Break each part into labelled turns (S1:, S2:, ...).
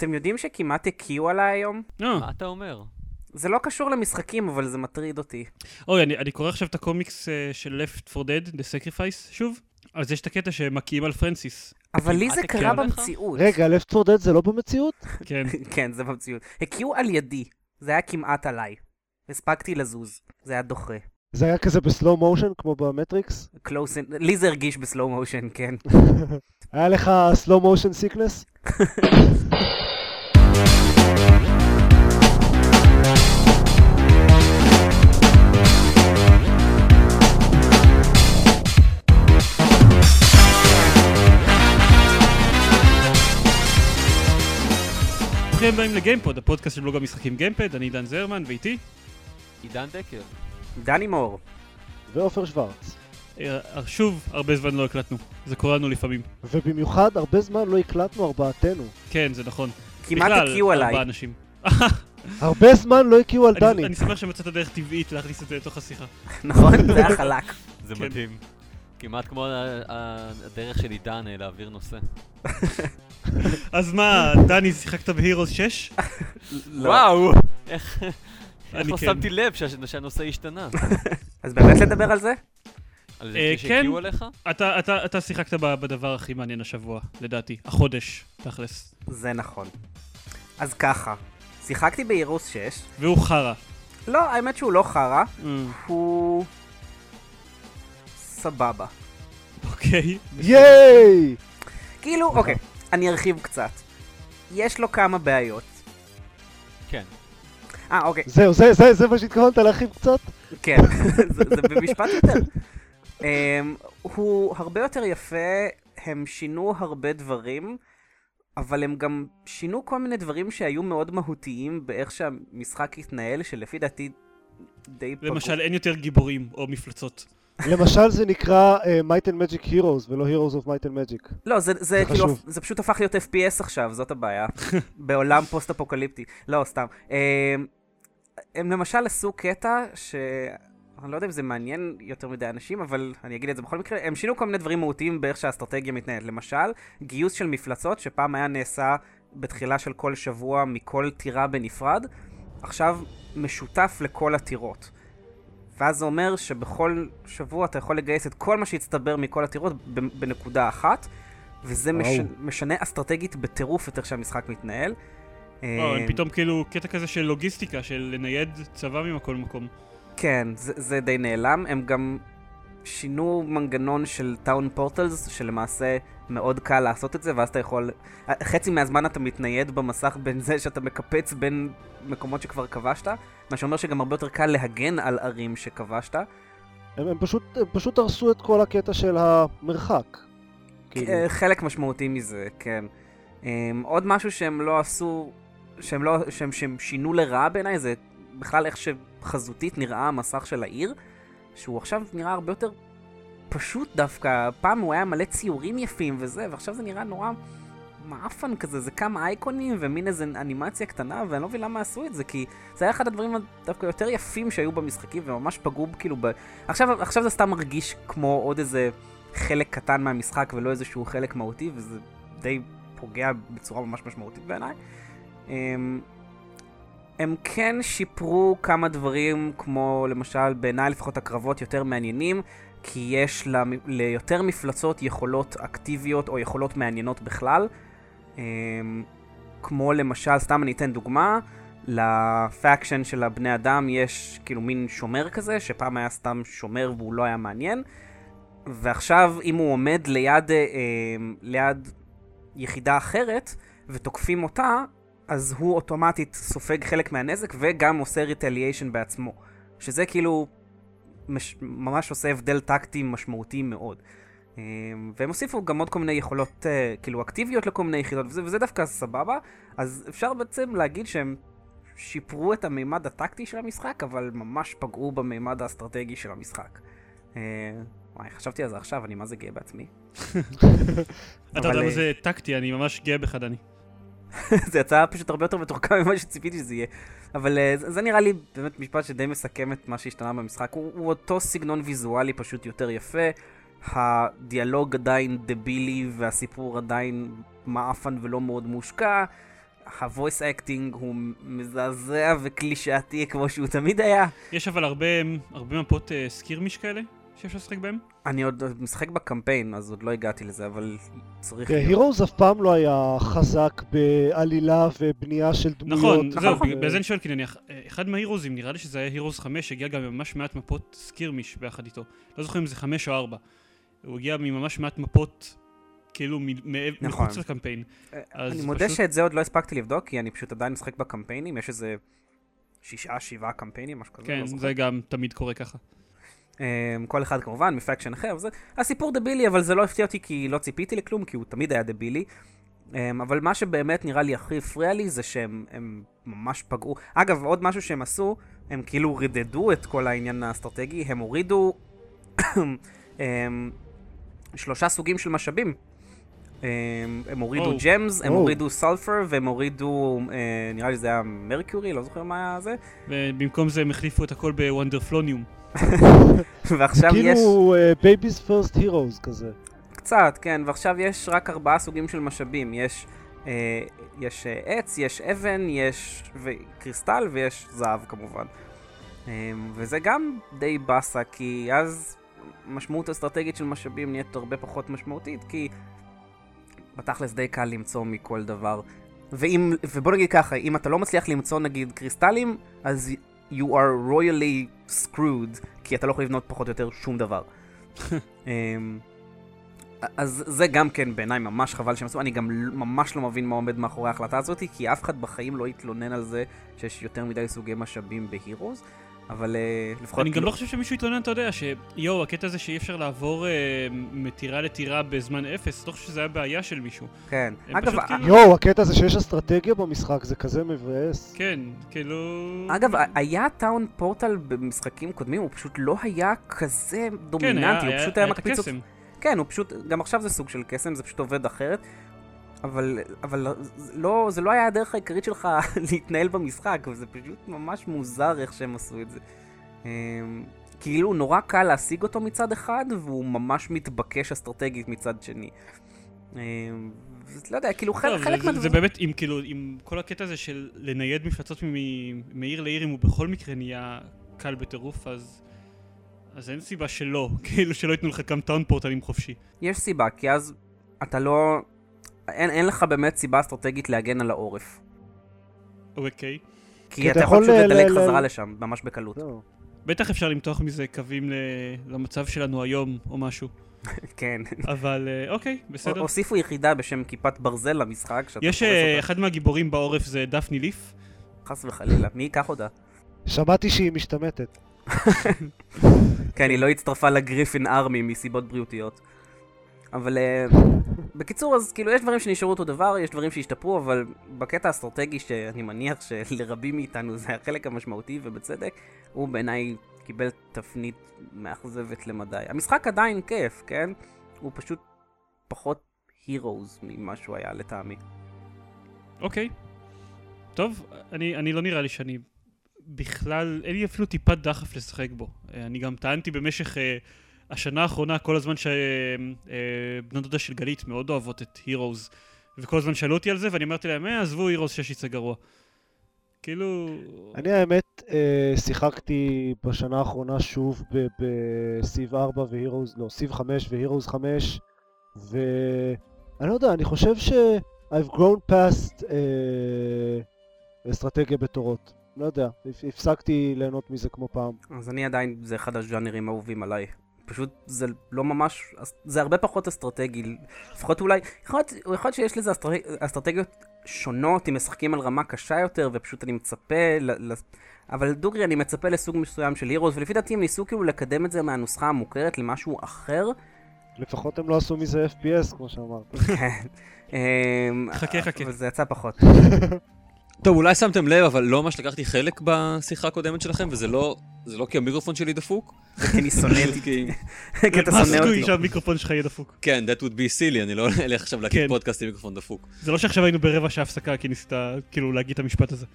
S1: אתם יודעים שכמעט הקיאו עליי היום?
S2: אה,
S3: מה אתה אומר?
S1: זה לא קשור למשחקים, אבל זה מטריד אותי.
S2: אוי, אני, אני קורא עכשיו את הקומיקס אה, של Left 4 Dead, The Sacrifice, שוב. אז יש את הקטע שמכים על פרנסיס.
S1: אבל לי זה קרה
S3: עליך?
S1: במציאות.
S4: רגע, Left 4 Dead זה לא במציאות?
S2: כן.
S1: כן, זה במציאות. הקיאו על ידי. זה היה כמעט עליי. הספקתי לזוז. זה היה דוחה.
S4: זה היה כזה ב slow motion כמו ב
S1: Matrix? In... לי זה הרגיש ב slow motion, כן.
S4: היה לך slow motion sickness?
S2: ברוכים הבאים ל GamePod, הפודקאסט של בלוג המשחקים Gamepad, אני דן זרמן, ואיתי,
S3: עידן דקל.
S1: דני מור.
S4: ועופר שוורץ.
S2: אה, שוב, הרבה זמן לא הקלטנו. זה קורה לנו לפעמים.
S4: ובמיוחד הרבה זמן לא הקלטנו ארבעתנו.
S2: כן, זה נכון.
S1: כמעט הקיאו עליי.
S2: ארבעה אנשים.
S4: הרבה זמן לא הקיאו על
S2: אני-
S4: דני.
S2: אני שמח שמצאת דרך טבעית להכניס את זה לתוך השיחה.
S1: נכון? זה היה חלק.
S3: זה
S2: כן.
S3: מדהים. כמעט כמו הדרך של עידן אה, להעביר נושא.
S2: אז מה, דני, שיחקת בהירוס 6?
S1: לא.
S3: וואו! איך לא
S2: כן.
S3: שמתי לב שה- שהנושא השתנה?
S1: אז באמת לדבר על זה?
S3: על
S2: אה,
S3: זה
S2: כן.
S3: שהקיאו עליך?
S2: אתה, אתה, אתה שיחקת בדבר הכי מעניין השבוע, לדעתי. החודש, תכלס.
S1: זה נכון. אז ככה, שיחקתי באירוס 6.
S2: והוא חרא.
S1: לא, האמת שהוא לא חרא,
S2: אה,
S1: הוא... סבבה.
S2: אוקיי.
S4: ייי!
S1: כאילו, אוקיי, אני ארחיב קצת. יש לו כמה בעיות.
S3: כן.
S1: אה, אוקיי,
S4: זהו, זה- זה זה מה שהתכוונת להרחיב קצת?
S1: כן, זה, זה במשפט יותר. um, הוא הרבה יותר יפה, הם שינו הרבה דברים, אבל הם גם שינו כל מיני דברים שהיו מאוד מהותיים באיך שהמשחק התנהל, שלפי דעתי די פגעו.
S2: למשל, אין יותר גיבורים או מפלצות.
S4: למשל זה נקרא uh, Might and Magic Heroes ולא Heroes of Might and Magic.
S1: לא, זה, זה,
S4: זה
S1: כאילו,
S4: חשוב.
S1: זה פשוט הפך להיות FPS עכשיו, זאת הבעיה. בעולם פוסט-אפוקליפטי. לא, סתם. אממ, הם למשל עשו קטע ש... אני לא יודע אם זה מעניין יותר מדי אנשים, אבל אני אגיד את זה בכל מקרה. הם שינו כל מיני דברים מהותיים באיך שהאסטרטגיה מתנהלת. למשל, גיוס של מפלצות, שפעם היה נעשה בתחילה של כל שבוע מכל טירה בנפרד, עכשיו משותף לכל הטירות. ואז זה אומר שבכל שבוע אתה יכול לגייס את כל מה שהצטבר מכל הטירות בנקודה אחת, וזה מש...
S4: וואו.
S1: משנה אסטרטגית בטירוף את איך שהמשחק מתנהל.
S2: או,
S1: אה,
S2: הם פתאום כאילו קטע כזה של לוגיסטיקה, של לנייד צבא ממקום למקום.
S1: כן, זה, זה די נעלם. הם גם שינו מנגנון של טאון פורטלס, שלמעשה מאוד קל לעשות את זה, ואז אתה יכול... חצי מהזמן אתה מתנייד במסך בין זה שאתה מקפץ בין מקומות שכבר כבשת, מה שאומר שגם הרבה יותר קל להגן על ערים שכבשת.
S4: הם, הם, פשוט, הם פשוט הרסו את כל הקטע של המרחק. כאילו.
S1: אה, חלק משמעותי מזה, כן. Um, עוד משהו שהם לא עשו, שהם, לא, שהם, שהם שינו לרעה בעיניי, זה בכלל איך שחזותית נראה המסך של העיר, שהוא עכשיו נראה הרבה יותר פשוט דווקא. פעם הוא היה מלא ציורים יפים וזה, ועכשיו זה נראה נורא מעפן כזה, זה כמה אייקונים ומין איזה אנימציה קטנה, ואני לא מבין למה עשו את זה, כי זה היה אחד הדברים דווקא יותר יפים שהיו במשחקים, וממש פגעו כאילו ב... עכשיו, עכשיו זה סתם מרגיש כמו עוד איזה חלק קטן מהמשחק ולא איזשהו חלק מהותי, וזה די פוגע בצורה ממש משמעותית בעיניי. הם, הם כן שיפרו כמה דברים, כמו למשל בעיניי לפחות הקרבות יותר מעניינים, כי יש ליותר מפלצות יכולות אקטיביות או יכולות מעניינות בכלל. הם, כמו למשל, סתם אני אתן דוגמה, ל faction של הבני אדם יש כאילו מין שומר כזה, שפעם היה סתם שומר והוא לא היה מעניין. ועכשיו, אם הוא עומד ליד, אה, אה, ליד יחידה אחרת ותוקפים אותה, אז הוא אוטומטית סופג חלק מהנזק וגם עושה retaliation בעצמו. שזה כאילו מש, ממש עושה הבדל טקטי משמעותי מאוד. אה, והם הוסיפו גם עוד כל מיני יכולות אה, כאילו אקטיביות לכל מיני יחידות וזה, וזה דווקא סבבה. אז אפשר בעצם להגיד שהם שיפרו את המימד הטקטי של המשחק, אבל ממש פגעו במימד האסטרטגי של המשחק. אה, וואי, חשבתי על זה עכשיו, אני מה זה גאה בעצמי.
S2: אתה יודע מה
S1: אה,
S2: זה טקטי, אני ממש גאה בך, דני.
S1: זה יצא פשוט הרבה יותר מתוחכם ממה שציפיתי שזה יהיה. אבל זה, נראה לי באמת משפט שדי מסכם את מה שהשתנה במשחק. הוא אותו סגנון ויזואלי פשוט יותר יפה. הדיאלוג עדיין דבילי והסיפור עדיין מעפן ולא מאוד מושקע. ה voice acting הוא מזעזע וקלישאתי כמו שהוא תמיד היה.
S2: יש אבל הרבה, הרבה מפות uh, skirmish כאלה שאפשר לשחק בהם?
S1: אני עוד משחק בקמפיין, אז עוד לא הגעתי לזה, אבל צריך להיות.
S4: הירוז אף פעם לא היה חזק בעלילה ובנייה של דמויות.
S2: נכון, זהו,
S1: נכון.
S2: בגלל זה אני שואל, כי נניח, אה, אחד מה Heroes־ים, נראה לי שזה היה Heroes 5, שהגיע גם ממש מעט מפות skirmish ביחד איתו. לא זוכר אם זה 5 או 4. הוא הגיע מממש מעט מפות, כאילו,
S1: נכון.
S2: מחוץ לקמפיין. אז
S1: אני מודה
S2: פשוט-
S1: שאת זה עוד לא הספקתי לבדוק, כי אני פשוט עדיין משחק בקמפיינים, יש איזה שישה, שבעה קמפיינים, משהו כזה,
S2: כן,
S1: לא.
S2: זה גם תמיד קורה ככה.
S1: אמ, כל אחד כמובן מפקשן אחר, וזה הסיפור דבילי, אבל זה לא הפתיע אותי כי לא ציפיתי לכלום, כי הוא תמיד היה דבילי. אמ, אבל מה שבאמת נראה לי הכי הפריע לי זה שהם הם ממש פגעו. אגב, עוד משהו שהם עשו, הם כאילו רידדו את כל העניין האסטרטגי, הם הורידו אמ, שלושה סוגים של משאבים. הם הורידו. gems, הם. הורידו sulfur, והם הורידו, אה, נראה לי זה היה mercury, לא זוכר מה היה זה.
S2: ובמקום זה הם החליפו את הכל ב wonderflonium.
S1: ועכשיו יש...
S4: כאילו baby's first Heroes כזה.
S1: קצת, כן, ועכשיו יש רק ארבעה סוגים של משאבים. יש, אה, יש אה, עץ, יש אבן, יש ו- קריסטל ויש זהב כמובן. אה, וזה גם די באסה, כי אז המשמעות האסטרטגית של משאבים נהיית הרבה פחות משמעותית, כי בתכלס די קל למצוא מכל דבר. ואם, ובוא נגיד ככה, אם אתה לא מצליח למצוא נגיד קריסטלים, אז you are royally screwed, כי אתה לא יכול לבנות פחות או יותר שום דבר. אמ, אז זה גם כן בעיניי ממש חבל שהם עשו, אני גם ממש לא מבין מה עומד מאחורי ההחלטה הזאת, כי אף אחד בחיים לא יתלונן על זה שיש יותר מדי סוגי משאבים בהירוז, אבל אה, לפחות...
S2: אני גם לא חושב שמישהו יתלונן, אתה יודע, שיואו, הקטע הזה שאי אפשר לעבור אה, מטירה לטירה בזמן אפס, לא חושב שזה היה בעיה של מישהו.
S1: כן. אגב,
S2: פשוט
S1: ה-
S2: כאילו-
S4: יואו, הקטע הזה שיש אסטרטגיה במשחק זה כזה מבאס.
S2: כן, כאילו...
S1: אגב, היה טאון פורטל במשחקים קודמים, הוא פשוט לא היה כזה
S2: כן,
S1: דומיננטי, הוא פשוט היה מקפיץ... כן, הוא פשוט, גם עכשיו זה סוג של קסם, זה פשוט עובד אחרת. אבל, אבל זה לא, זה לא היה הדרך העיקרית שלך להתנהל במשחק, וזה פשוט ממש מוזר איך שהם עשו את זה. אמ, כאילו נורא קל להשיג אותו מצד אחד, והוא ממש מתבקש אסטרטגית מצד שני. אמ, לא יודע, כאילו חלק,
S2: טוב,
S1: חלק
S2: זה- זה
S1: מהדברים...
S2: באמת, עם כאילו, עם כל הקטע הזה של לנייד מפלצות מעיר לעיר, אם הוא בכל מקרה נהיה קל בטירוף, אז... אז אין סיבה שלא, כאילו שלא ייתנו לך גם טאון פורטלים חופשי.
S1: יש סיבה, כי אז אתה לא... אין, אין לך באמת סיבה אסטרטגית להגן על העורף.
S2: אוקיי.
S1: כי,
S4: כי
S1: אתה יכול פשוט לדלג
S4: ל-
S1: חזרה
S4: ל-
S1: לשם, ממש בקלות.
S4: זהו.
S2: בטח אפשר למתוח מזה קווים ל... למצב שלנו היום, או משהו.
S1: כן.
S2: אבל אה, אוקיי, בסדר.
S1: הוסיפו יחידה בשם כיפת ברזל למשחק, שאתה
S2: יש אה. אחד מהגיבורים בעורף זה דפני ליף.
S1: חס וחלילה, מי ייקח אותה?
S4: שמעתי שהיא משתמטת.
S1: כן, היא לא הצטרפה לגריפין ארמי מסיבות בריאותיות. אבל אה, בקיצור, אז כאילו יש דברים שנשארו אותו דבר, יש דברים שהשתפרו, אבל בקטע האסטרטגי שאני מניח שלרבים מאיתנו זה החלק המשמעותי, ובצדק, הוא בעיניי קיבל תפנית מאכזבת למדי. המשחק עדיין כיף, כן? הוא פשוט פחות הירוז ממה שהוא היה לטעמי.
S2: אוקיי. טוב, אני, אני לא נראה לי שאני בכלל, אין לי אפילו טיפת דחף לשחק בו. אה, אני גם טענתי במשך אה, השנה האחרונה, כל הזמן שבנות דודה של גלית מאוד אוהבות את הירוז, וכל הזמן שאלו אותי על זה, ואני אמרתי להם, אה, עזבו הירוז 6 יצא גרוע. כאילו...
S4: אני האמת אה, שיחקתי בשנה האחרונה שוב בסיב 4 והירוז, לא, סיב 5 והירוז 5, ואני לא יודע, אני חושב ש... I've grown past אה, אסטרטגיה בתורות. לא יודע, הפ- הפסקתי ליהנות מזה כמו פעם.
S1: אז אני עדיין, זה אחד הז'אנרים האהובים עליי. פשוט זה לא ממש, זה הרבה פחות אסטרטגי. לפחות אולי, יכול להיות, יכול להיות שיש לזה אסטרטג, אסטרטגיות שונות, אם משחקים על רמה קשה יותר, ופשוט אני מצפה, ל, ל, אבל דוגרי, אני מצפה לסוג מסוים של הירוס, ולפי דעתי הם ניסו כאילו לקדם את זה מהנוסחה המוכרת למשהו אחר.
S4: לפחות הם לא עשו מזה FPS, כמו שאמרת.
S1: כן. אמ,
S2: חכה, חכה.
S1: אבל זה יצא פחות.
S3: טוב, אולי שמתם לב, אבל לא ממש לקחתי חלק בשיחה הקודמת שלכם, וזה לא, זה לא כי המיקרופון שלי דפוק.
S1: כי אני שונא אותי,
S3: כי...
S1: כי אתה
S2: מה
S1: שונא
S2: הסיכוי
S1: אותי.
S2: שהמיקרופון שלך יהיה דפוק?
S3: כן, that would be silly, אני לא אלך עכשיו להקליט
S2: כן.
S3: פודקאסט עם מיקרופון דפוק.
S2: זה לא שעכשיו היינו ברבע שעה הפסקה כי ניסית כאילו להגיד את המשפט הזה.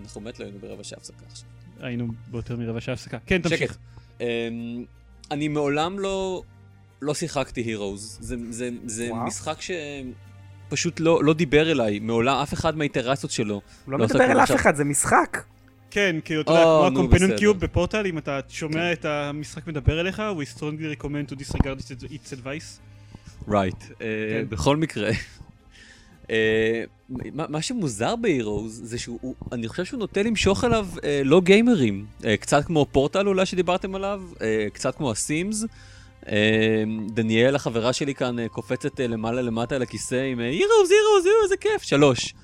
S3: אנחנו באמת לא היינו ברבע שעה הפסקה עכשיו.
S2: היינו ביותר מרבע שעה הפסקה. כן, תמשיך.
S3: אמ, אני מעולם לא, לא שיחקתי הירוז. זה, זה, זה
S1: וואו.
S3: משחק ש... פשוט לא, לא דיבר אליי, מעולם אף אחד מהאיטרציות שלו.
S1: הוא לא
S3: לא
S1: מדבר אל אף. אחד, זה משחק.
S2: כן, כאילו, אתה יודע, כמו
S3: נו,
S2: הקומפייננט
S3: בסדר.
S2: קיוב בפורטל, אם אתה
S3: כן.
S2: שומע את המשחק מדבר אליך, we strongly recommend to disregard its- its advice.
S3: רייט.
S2: כן.
S3: בכל מקרה, אה, מה מה שמוזר בהירוז זה שהוא, הוא- אני חושב שהוא נוטה למשוך אליו אה, לא גיימרים. אה, קצת כמו פורטל אולי שדיברתם עליו, אה, קצת כמו הסימס. אה, דניאל, החברה שלי כאן, אה, קופצת אה, למעלה למטה על הכיסא עם הירוז, הירוז, הירוז, איזה כיף, שלוש.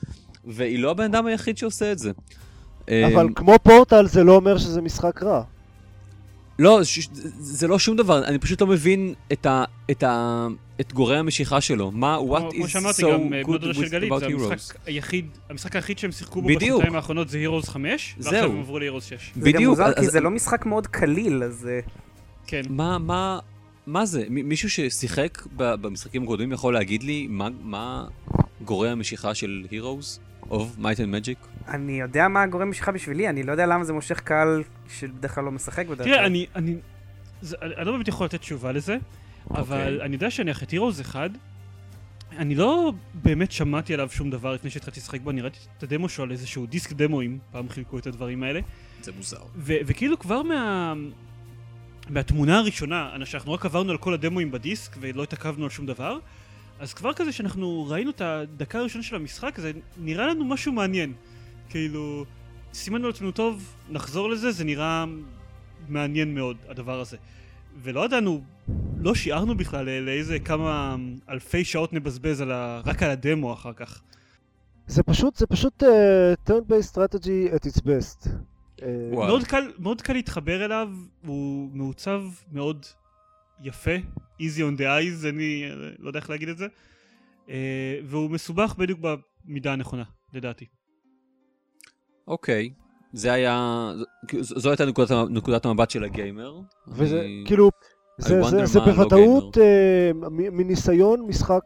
S3: והיא לא הבן אדם היחיד שעושה את זה. אה,
S4: אבל כמו פורטל זה לא אומר שזה משחק רע.
S3: לא, ש- זה לא שום דבר, אני פשוט לא מבין את, ה, את, ה, את גורם המשיכה שלו. מה, what is so
S2: אה,
S3: good with
S2: גלית,
S3: about
S2: זה
S3: heroes?
S2: המשחק היחיד, המשחק היחיד שהם שיחקו בו. בשנתיים האחרונות זה Heroes 5, ועכשיו. הם עברו ל-Heroes 6.
S1: זה גם
S3: בדיוק,
S1: מוזר, כי זה לא משחק מאוד קליל, אז...
S2: כן.
S3: מה, מה, מה זה? מ- מישהו ששיחק ב- במשחקים הקודמים יכול להגיד לי מה, מה גורם המשיכה של Heroes of Might and Magic?
S1: אני יודע מה הגורם משיכה בשבילי, אני לא יודע למה זה מושך קהל שבדרך כלל לא משחק בדרך כלל.
S2: תראה, אני, אני, זה, אני אני לא באמת יכול לתת תשובה לזה, אבל
S3: אוקיי.
S2: אני יודע שאני את הירוז אחד, אני לא באמת שמעתי עליו שום דבר לפני שהתחלתי לשחק בו, אני ראיתי את הדמו שלו על איזשהו דיסק דמואים, פעם חילקו את הדברים האלה,
S3: זה מוזר.
S2: ו- וכאילו כבר מה... מהתמונה הראשונה, אנ- שאנחנו רק עברנו על כל הדמואים בדיסק ולא התעכבנו על שום דבר, אז כבר כזה שאנחנו ראינו את הדקה הראשונה של המשחק, זה נראה לנו משהו מעניין. כאילו, סימנו לעצמנו טוב, נחזור לזה, זה נראה מעניין מאוד, הדבר הזה. ולא ידענו, לא שיערנו בכלל לא- לאיזה כמה אלפי שעות נבזבז על ה... רק על הדמו אחר כך.
S4: זה פשוט, זה פשוט uh, turn-based strategy at its best. אה.
S2: מאוד קל, מאוד קל להתחבר אליו, הוא מעוצב מאוד יפה, easy on the eyes, אני אה, לא יודע איך להגיד את זה, אה, והוא מסובך בדיוק במידה הנכונה, לדעתי.
S3: אוקיי. זה היה, ז- זו הייתה נקודת, נקודת המבט של הגיימר.
S4: וזה
S3: אני-
S4: כאילו, זה, זה, זה
S3: מה לא
S4: בוודאות אה, מ- מניסיון משחק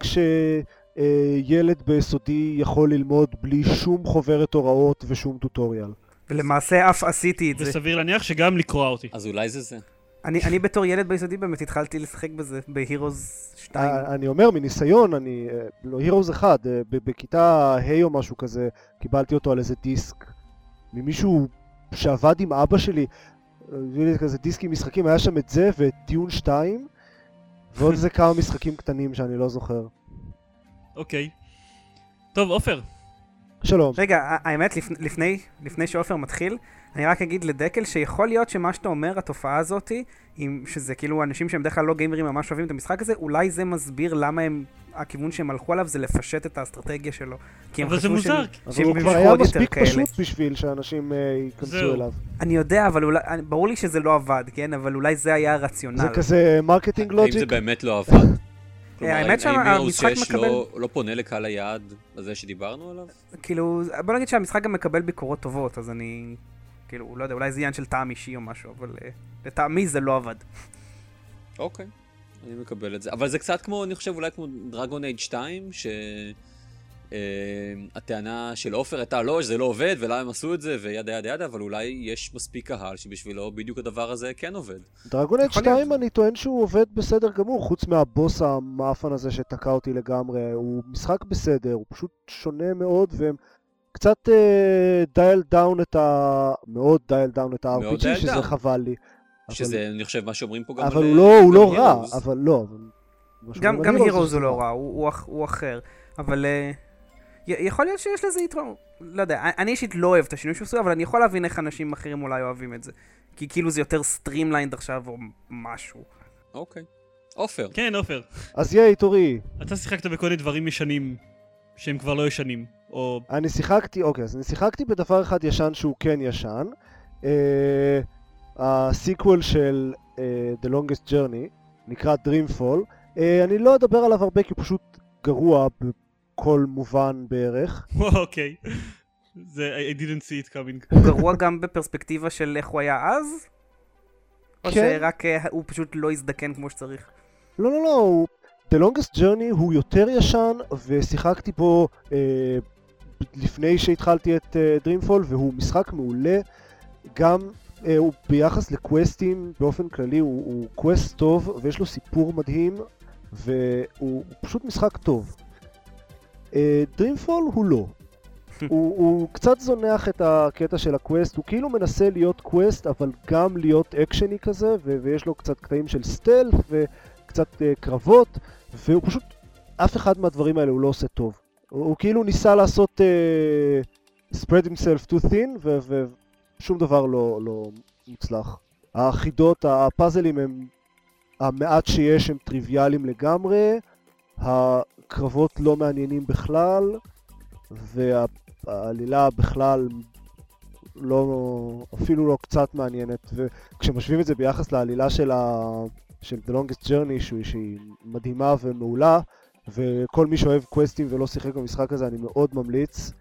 S4: שילד ביסודי יכול ללמוד בלי שום חוברת הוראות ושום טוטוריאל.
S1: ולמעשה אף עשיתי את זה.
S2: וסביר להניח שגם לקרוע אותי.
S3: אז אולי זה זה.
S1: אני אני בתור ילד ביסודי באמת התחלתי לשחק בזה, בהירוז 2.
S4: אה, אני אומר מניסיון, אני, אה, לא הירוז אחד, אה, ב- בכיתה ה' או משהו כזה, קיבלתי אותו על איזה דיסק ממישהו שעבד עם אבא שלי, הביא לי כזה דיסק עם משחקים, היה שם את זה ואת טיון 2 ועוד איזה כמה משחקים קטנים שאני לא זוכר.
S2: אוקיי. טוב, עופר,
S4: שלום.
S1: רגע, האמת, לפ- לפני, לפני שעופר מתחיל, אני רק אגיד לדקל שיכול להיות שמה שאתה אומר, התופעה הזאתי, עם, שזה כאילו אנשים שהם בדרך כלל לא גיימרים ממש אוהבים את המשחק הזה, אולי זה מסביר למה הם, הכיוון שהם הלכו עליו זה לפשט את האסטרטגיה שלו. כי הם
S2: אבל זה
S1: חשבו
S2: מוזר.
S1: שהם-
S4: אבל
S1: שהם
S4: הוא כבר היה
S1: יותר
S4: מספיק
S1: כאלה.
S4: פשוט בשביל שאנשים אה, ייכנסו. אליו.
S1: אני יודע, אבל אולי, ברור לי שזה לא עבד, כן? אבל אולי זה היה הרציונל.
S4: זה כזה marketing
S3: האם זה
S4: logic?
S3: באמת לא עבד? כלומר,
S1: האמת שהמשחק
S3: Heroes 6
S1: מקבל-
S3: לא- לא פונה לקהל היעד הזה שדיברנו עליו?
S1: כאילו, בוא נגיד שהמשחק גם מקבל ביקורות טובות, אז אני... כאילו, לא יודע, אולי זה עניין של טעם אישי או משהו, אבל uh, לטעמי זה לא עבד.
S3: אוקיי, אני מקבל את זה. אבל זה קצת כמו, אני חושב, אולי כמו Dragon Age 2, שהטענה של עופר הייתה לא, שזה לא עובד, ולמה הם עשו את זה, ו yada yada yada, אבל אולי יש מספיק קהל שבשבילו בדיוק הדבר הזה כן עובד.
S4: Dragon Age
S1: יכול להיות.
S4: 2 אני טוען שהוא עובד בסדר גמור, חוץ מהבוס המעפן הזה שתקע אותי לגמרי. הוא משחק בסדר, הוא פשוט שונה מאוד, והם קצת dial down את ה... מאוד dial down את ה-RPG, שזה
S3: down.
S4: חבל לי. אבל-
S3: שזה, אני חושב, מה שאומרים פה גם
S4: אבל
S3: על-
S4: הוא לא, הוא
S3: גם
S4: לא רע. אבל לא.
S1: גם,
S4: Heroes זה
S1: הוא לא
S4: שזה
S1: רע, הוא, הוא, אח- הוא אחר. אבל יכול להיות שיש לזה יתרון. לא יודע, אני אישית לא אוהב את השינוי שהוא עושה, אבל אני יכול להבין איך אנשים אחרים אולי אוהבים את זה. כי כאילו זה יותר streamlined עכשיו או משהו.
S3: אוקיי. עופר.
S2: כן, עופר.
S4: אז ייי, תורי.
S2: אתה שיחקת בכל מיני דברים ישנים שהם כבר לא ישנים, או...
S4: אני שיחקתי, אוקיי, אז אני שיחקתי בדבר אחד ישן שהוא כן ישן. אה, ה sequel של אה, The Longest Journey, נקרא Dreamfall. אה, אני לא אדבר עליו הרבה כי הוא פשוט גרוע בכל מובן בערך.
S2: אוקיי. זה, I didn't see it coming.
S1: הוא גרוע גם בפרספקטיבה של איך הוא היה אז? או
S4: כן.
S1: שרק אה, הוא פשוט לא הזדקן כמו שצריך?
S4: לא, לא, לא, הוא... The Longest Journey הוא יותר ישן, ושיחקתי בו אה, לפני שהתחלתי את אה, Dreamfall, והוא משחק מעולה. גם אה, הוא ביחס לקווסטים באופן כללי, הוא, הוא קווסט טוב, ויש לו סיפור מדהים, והוא הוא פשוט משחק טוב. Dreamfall הוא לא. הוא, הוא קצת זונח את הקטע של ה quest, הוא כאילו מנסה להיות quest אבל גם להיות action־י כזה, ו- ויש לו קצת קטעים של stealth וקצת uh, קרבות, והוא פשוט, אף אחד מהדברים האלה הוא לא עושה טוב. הוא, הוא כאילו ניסה לעשות uh, spread himself too thin, ושום דבר לא, לא מוצלח. החידות, הפאזלים הם, המעט שיש הם טריוויאליים לגמרי, הקרבות לא מעניינים בכלל, והעלילה בכלל לא, אפילו לא קצת מעניינת, וכשמשווים את זה ביחס לעלילה של, ה, של The Longest Journey, שהיא, שהיא מדהימה ומעולה, וכל מי שאוהב קווסטים ולא שיחק במשחק הזה, אני מאוד ממליץ.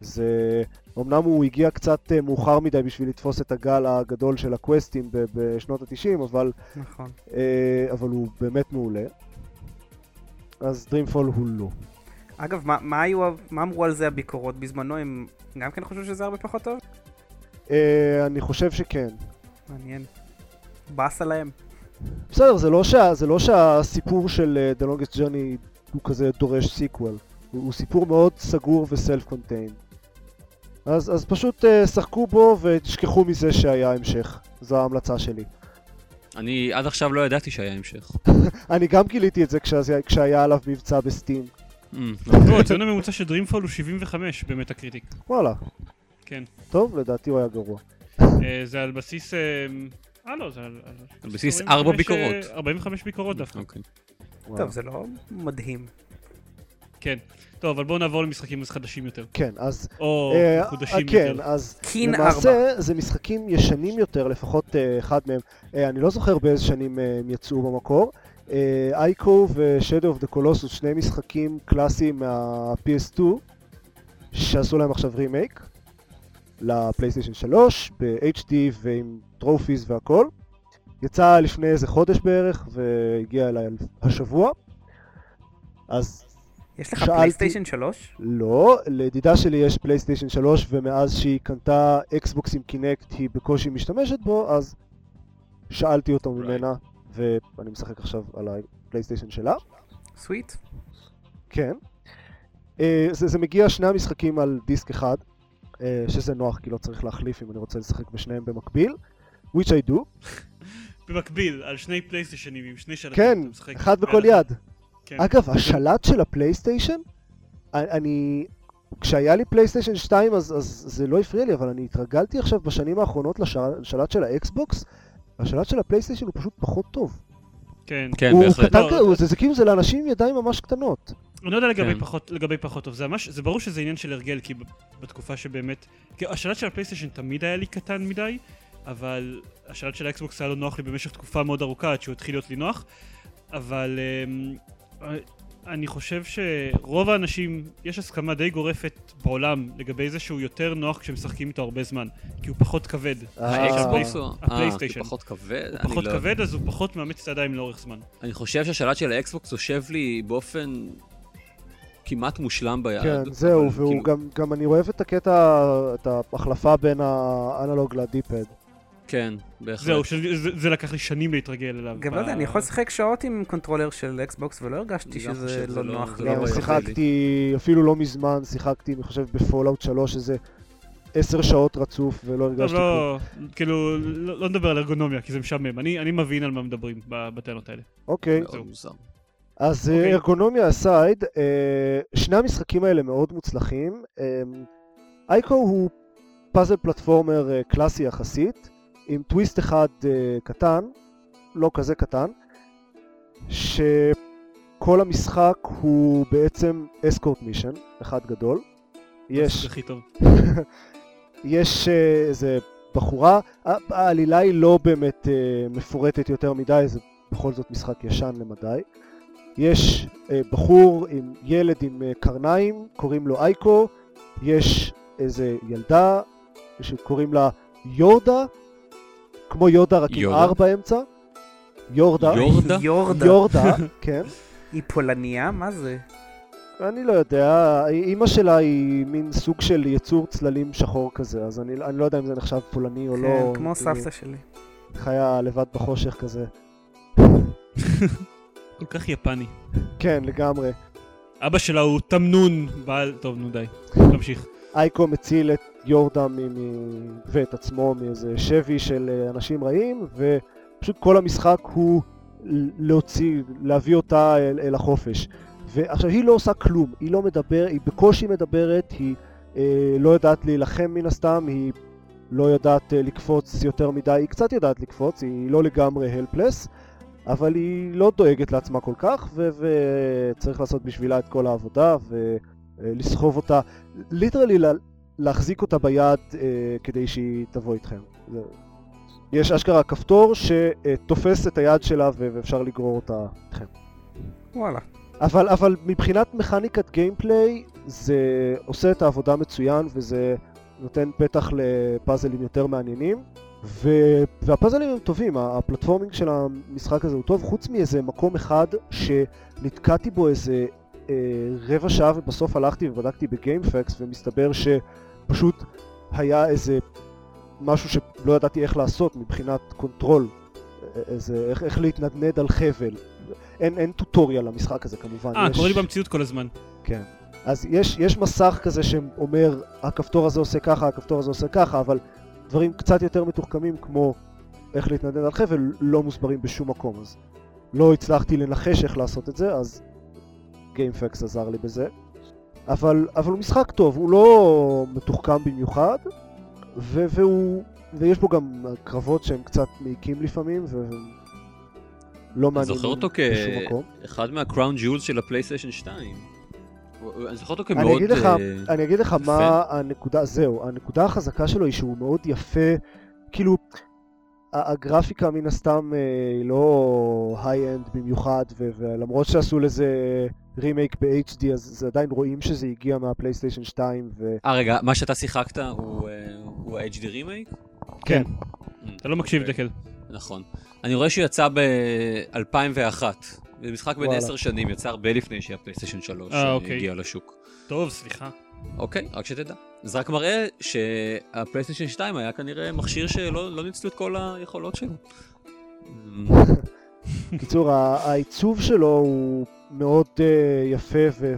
S4: זה... אמנם הוא הגיע קצת אה, מאוחר מדי בשביל לתפוס את הגל הגדול של הקווסטים בשנות ה-90, אבל...
S1: נכון.
S4: אה, אבל הוא באמת מעולה. אז Dreamfall הוא לא.
S1: אגב, מה, מה, היו, מה אמרו על זה הביקורות בזמנו? הם גם כן חושבים שזה הרבה פחות טוב?
S4: אה, אני חושב שכן.
S1: מעניין. באסה להם.
S4: בסדר, זה לא, שה, זה לא שהסיפור של uh, The Longest Journey הוא כזה דורש sequel. הוא, הוא סיפור מאוד סגור ו self contained. אז, אז פשוט uh, שחקו בו ותשכחו מזה שהיה המשך. זו ההמלצה שלי.
S3: אני עד עכשיו לא ידעתי שהיה המשך.
S4: אני גם גיליתי את זה כשהיה, עליו מבצע ב Steam.
S3: Mm,
S2: לא, הציון הממוצע של Dreamfall הוא 75 ב Metacritic.
S4: וואלה.
S2: כן.
S4: טוב, לדעתי הוא היה גרוע.
S2: אה, זה על בסיס... אה, אה לא, זה על...
S3: על בסיס
S2: 45,
S3: ארבע ביקורות.
S2: אה, 45 ביקורות דווקא.
S3: אוקיי.
S1: טוב, זה לא מדהים.
S2: כן. טוב, אבל בואו נעבור למשחקים חדשים יותר.
S4: כן, אז...
S2: או
S4: אה,
S2: מחודשים
S4: כן,
S2: יותר.
S4: אז
S1: קין
S4: למעשה
S1: 4.
S4: זה משחקים ישנים יותר, לפחות אה, אחד מהם. אה, אני לא זוכר באיזה שנים אה, הם יצאו במקור. Ico ו-Shadow of the Colossus, שני משחקים קלאסיים מה-PS2, שעשו להם עכשיו רימייק ל PlayStation 3, ב-HD ועם trophies והכל. יצא לפני איזה חודש בערך והגיע אליי השבוע. אז
S1: יש לך
S4: שאלתי-
S1: PlayStation 3?
S4: לא, לידידה שלי יש PlayStation 3 ומאז שהיא קנתה Xbox עם Kinect היא בקושי משתמשת בו, אז שאלתי אותו
S3: Right.
S4: ממנה ואני משחק עכשיו על ה PlayStation שלה.
S1: sweet.
S4: כן. אה, זה, זה מגיע שני המשחקים על דיסק אחד, אה, שזה נוח כי לא צריך להחליף אם אני רוצה לשחק בשניהם במקביל, which I do.
S2: במקביל, על שני PlayStation־ים עם שני שלטים.
S4: כן. אחד בכל. יד.
S2: כן.
S4: אגב, השלט של ה PlayStation, אני... כשהיה לי PlayStation 2 אז, אז זה לא הפריע לי, אבל אני התרגלתי עכשיו בשנים האחרונות לשלט של ה Xbox, והשלט של ה PlayStation הוא פשוט פחות טוב.
S2: כן.
S3: כן,
S4: הוא
S3: בהחלט.
S4: קטן
S2: לא,
S4: כזה, הוא- זה, זה כאילו זה לאנשים עם ידיים ממש קטנות.
S2: אני לא יודע לגבי
S3: כן.
S2: פחות, לגבי פחות טוב, זה ממש, זה ברור שזה עניין של הרגל, כי בתקופה שבאמת, כי השלט של ה PlayStation תמיד היה לי קטן מדי, אבל השלט של ה Xbox היה לא נוח לי במשך תקופה מאוד ארוכה עד שהוא התחיל להיות לי נוח, אבל אמ, אני חושב שרוב האנשים, יש הסכמה די גורפת בעולם לגבי זה שהוא יותר נוח כשמשחקים איתו הרבה זמן, כי הוא פחות כבד.
S4: אה,
S3: האקסבוקס הוא... אה,
S2: הפלייסטיישן.
S3: הוא פחות כבד?
S2: הוא פחות
S3: לא-
S2: כבד אז הוא פחות מאמץ את הידיים לאורך זמן.
S3: אני חושב שהשלט של האקסבוקס יושב לי באופן כמעט מושלם ביד.
S4: כן, זהו, והוא
S3: כאילו-
S4: גם אני אוהב את הקטע, את ההחלפה בין האנלוג ל D-pad.
S3: כן, בהחלט.
S2: זהו, שזה- זה- זה לקח לי שנים להתרגל אליו.
S1: גם
S2: ב-
S1: לא יודע, אני יכול לשחק שעות עם controller של אקסבוקס ולא הרגשתי
S3: גם
S1: שזה לא
S3: לא-
S1: נוח לי.
S3: לא
S4: גם. שיחקתי, אפילו לא מזמן, שיחקתי, אני חושב, ב Fallout 3 איזה עשר שעות רצוף, ולא
S2: לא,
S4: הרגשתי כלום.
S2: לא, כאילו, לא לא נדבר על ארגונומיה, כי זה משעמם. אני אני מבין על מה מדברים ב- בטענות האלה.
S4: אוקיי. אז אה,
S2: אוקיי.
S4: ארגונומיה aside, אה, שני המשחקים האלה מאוד מוצלחים. אה, Ico הוא puzzle platformer אה, קלאסי יחסית, עם טוויסט אחד אה, קטן, לא כזה קטן, שכל המשחק הוא בעצם אסקורט מישן, אחד גדול. יש
S2: זה הכי טוב.
S4: יש אה, איזה בחורה, העלילה היא לא באמת אה, מפורטת יותר מדי, זה בכל זאת משחק ישן למדי. יש בחור עם ילד עם קרניים, קוראים לו אייקו, יש איזה ילדה שקוראים לה יורדה, כמו יודה רק עם
S3: יודה?
S4: R באמצע. יורדה.
S3: יורדה?
S1: יורדה.
S4: יורדה, כן.
S1: היא פולניה? מה זה?
S4: אני לא יודע, אימא שלה היא מין סוג של יצור צללים שחור כזה, אז אני, אני לא יודע אם זה נחשב פולני או לא.
S1: כן, כמו
S4: כאילו,
S1: סבתא שלי.
S4: חיה לבד בחושך כזה.
S2: כל כך יפני.
S4: כן, לגמרי.
S2: אבא שלה הוא תמנון בעל... טוב, נו די. תמשיך.
S4: אייקו מציל את יורדה מ- ואת עצמו מאיזה שבי של אה, אנשים רעים, ופשוט כל המשחק הוא להוציא, להביא אותה אל, אל החופש. ועכשיו היא לא עושה כלום, היא לא מדבר, היא בקושי מדברת, היא אה, לא יודעת להילחם מן הסתם, היא לא יודעת אה, לקפוץ יותר מדי, היא קצת יודעת לקפוץ, היא לא לגמרי הלפלס, אבל היא לא דואגת לעצמה כל כך, וצריך לעשות בשבילה את כל העבודה, ולסחוב אותה, literally להחזיק אותה ביד אה, כדי שהיא תבוא איתכם. זה... יש אשכרה כפתור שתופס את היד שלה ואפשר לגרור אותה איתכם.
S1: וואלה.
S4: אבל, אבל מבחינת מכניקת gameplay זה עושה את העבודה מצוין וזה נותן פתח לפאזלים יותר מעניינים ו... והפאזלים הם טובים, ה platforming של המשחק הזה הוא טוב חוץ מאיזה מקום אחד שנתקעתי בו איזה רבע שעה ובסוף הלכתי ובדקתי ב GameFAQs ומסתבר שפשוט היה איזה משהו שלא ידעתי איך לעשות מבחינת control, איזה, איך, איך להתנדנד על חבל. אין, אין tutorial למשחק הזה כמובן.
S2: אה,
S4: יש-
S2: קורה לי במציאות כל הזמן.
S4: כן. אז יש, יש מסך כזה שאומר, הכפתור הזה עושה ככה, הכפתור הזה עושה ככה, אבל דברים קצת יותר מתוחכמים כמו איך להתנדנד על חבל לא מוסברים בשום מקום. אז לא הצלחתי לנחש איך לעשות את זה, אז גיימפקס עזר לי בזה. אבל, אבל הוא משחק טוב, הוא לא מתוחכם במיוחד, ו- והוא, ויש בו גם קרבות שהם קצת מעיקים לפעמים, ולא
S3: אני
S4: מעניינים
S3: זוכר אותו
S4: בשום מקום.
S3: כאחד מהקראון ג'ולס של הפלייסטיישן 2. הוא- אני זוכר אותו
S4: אני
S3: כמאוד...
S4: אגיד לך,
S3: אה,
S4: אני אגיד לך
S3: יפה.
S4: מה הנקודה, זהו, הנקודה החזקה שלו היא שהוא מאוד יפה, כאילו, הגרפיקה מן הסתם אה, היא לא high-end במיוחד, ולמרות שעשו לזה רימייק ב-HD, אז זה עדיין רואים שזה הגיע מהפלייסטיישן 2, ו...
S3: אה, רגע, מה שאתה שיחקת הוא אה, הוא ה-HD רימייק?
S4: כן.
S2: אתה לא מקשיב,
S3: אוקיי.
S2: דקל.
S3: נכון. אני רואה שהוא יצא ב-2001. זה משחק בן
S4: וואלה.
S3: 10 שנים, יצא הרבה לפני שהפלייסטיישן 3
S2: אה, אוקיי.
S3: הגיע לשוק.
S2: טוב, סליחה.
S3: אוקיי, רק שתדע. זה רק מראה שהפלייסטיישן 2 היה כנראה מכשיר שלא לא ניצלו את כל היכולות שלו.
S4: בקיצור, העיצוב שלו הוא מאוד uh, יפה ו-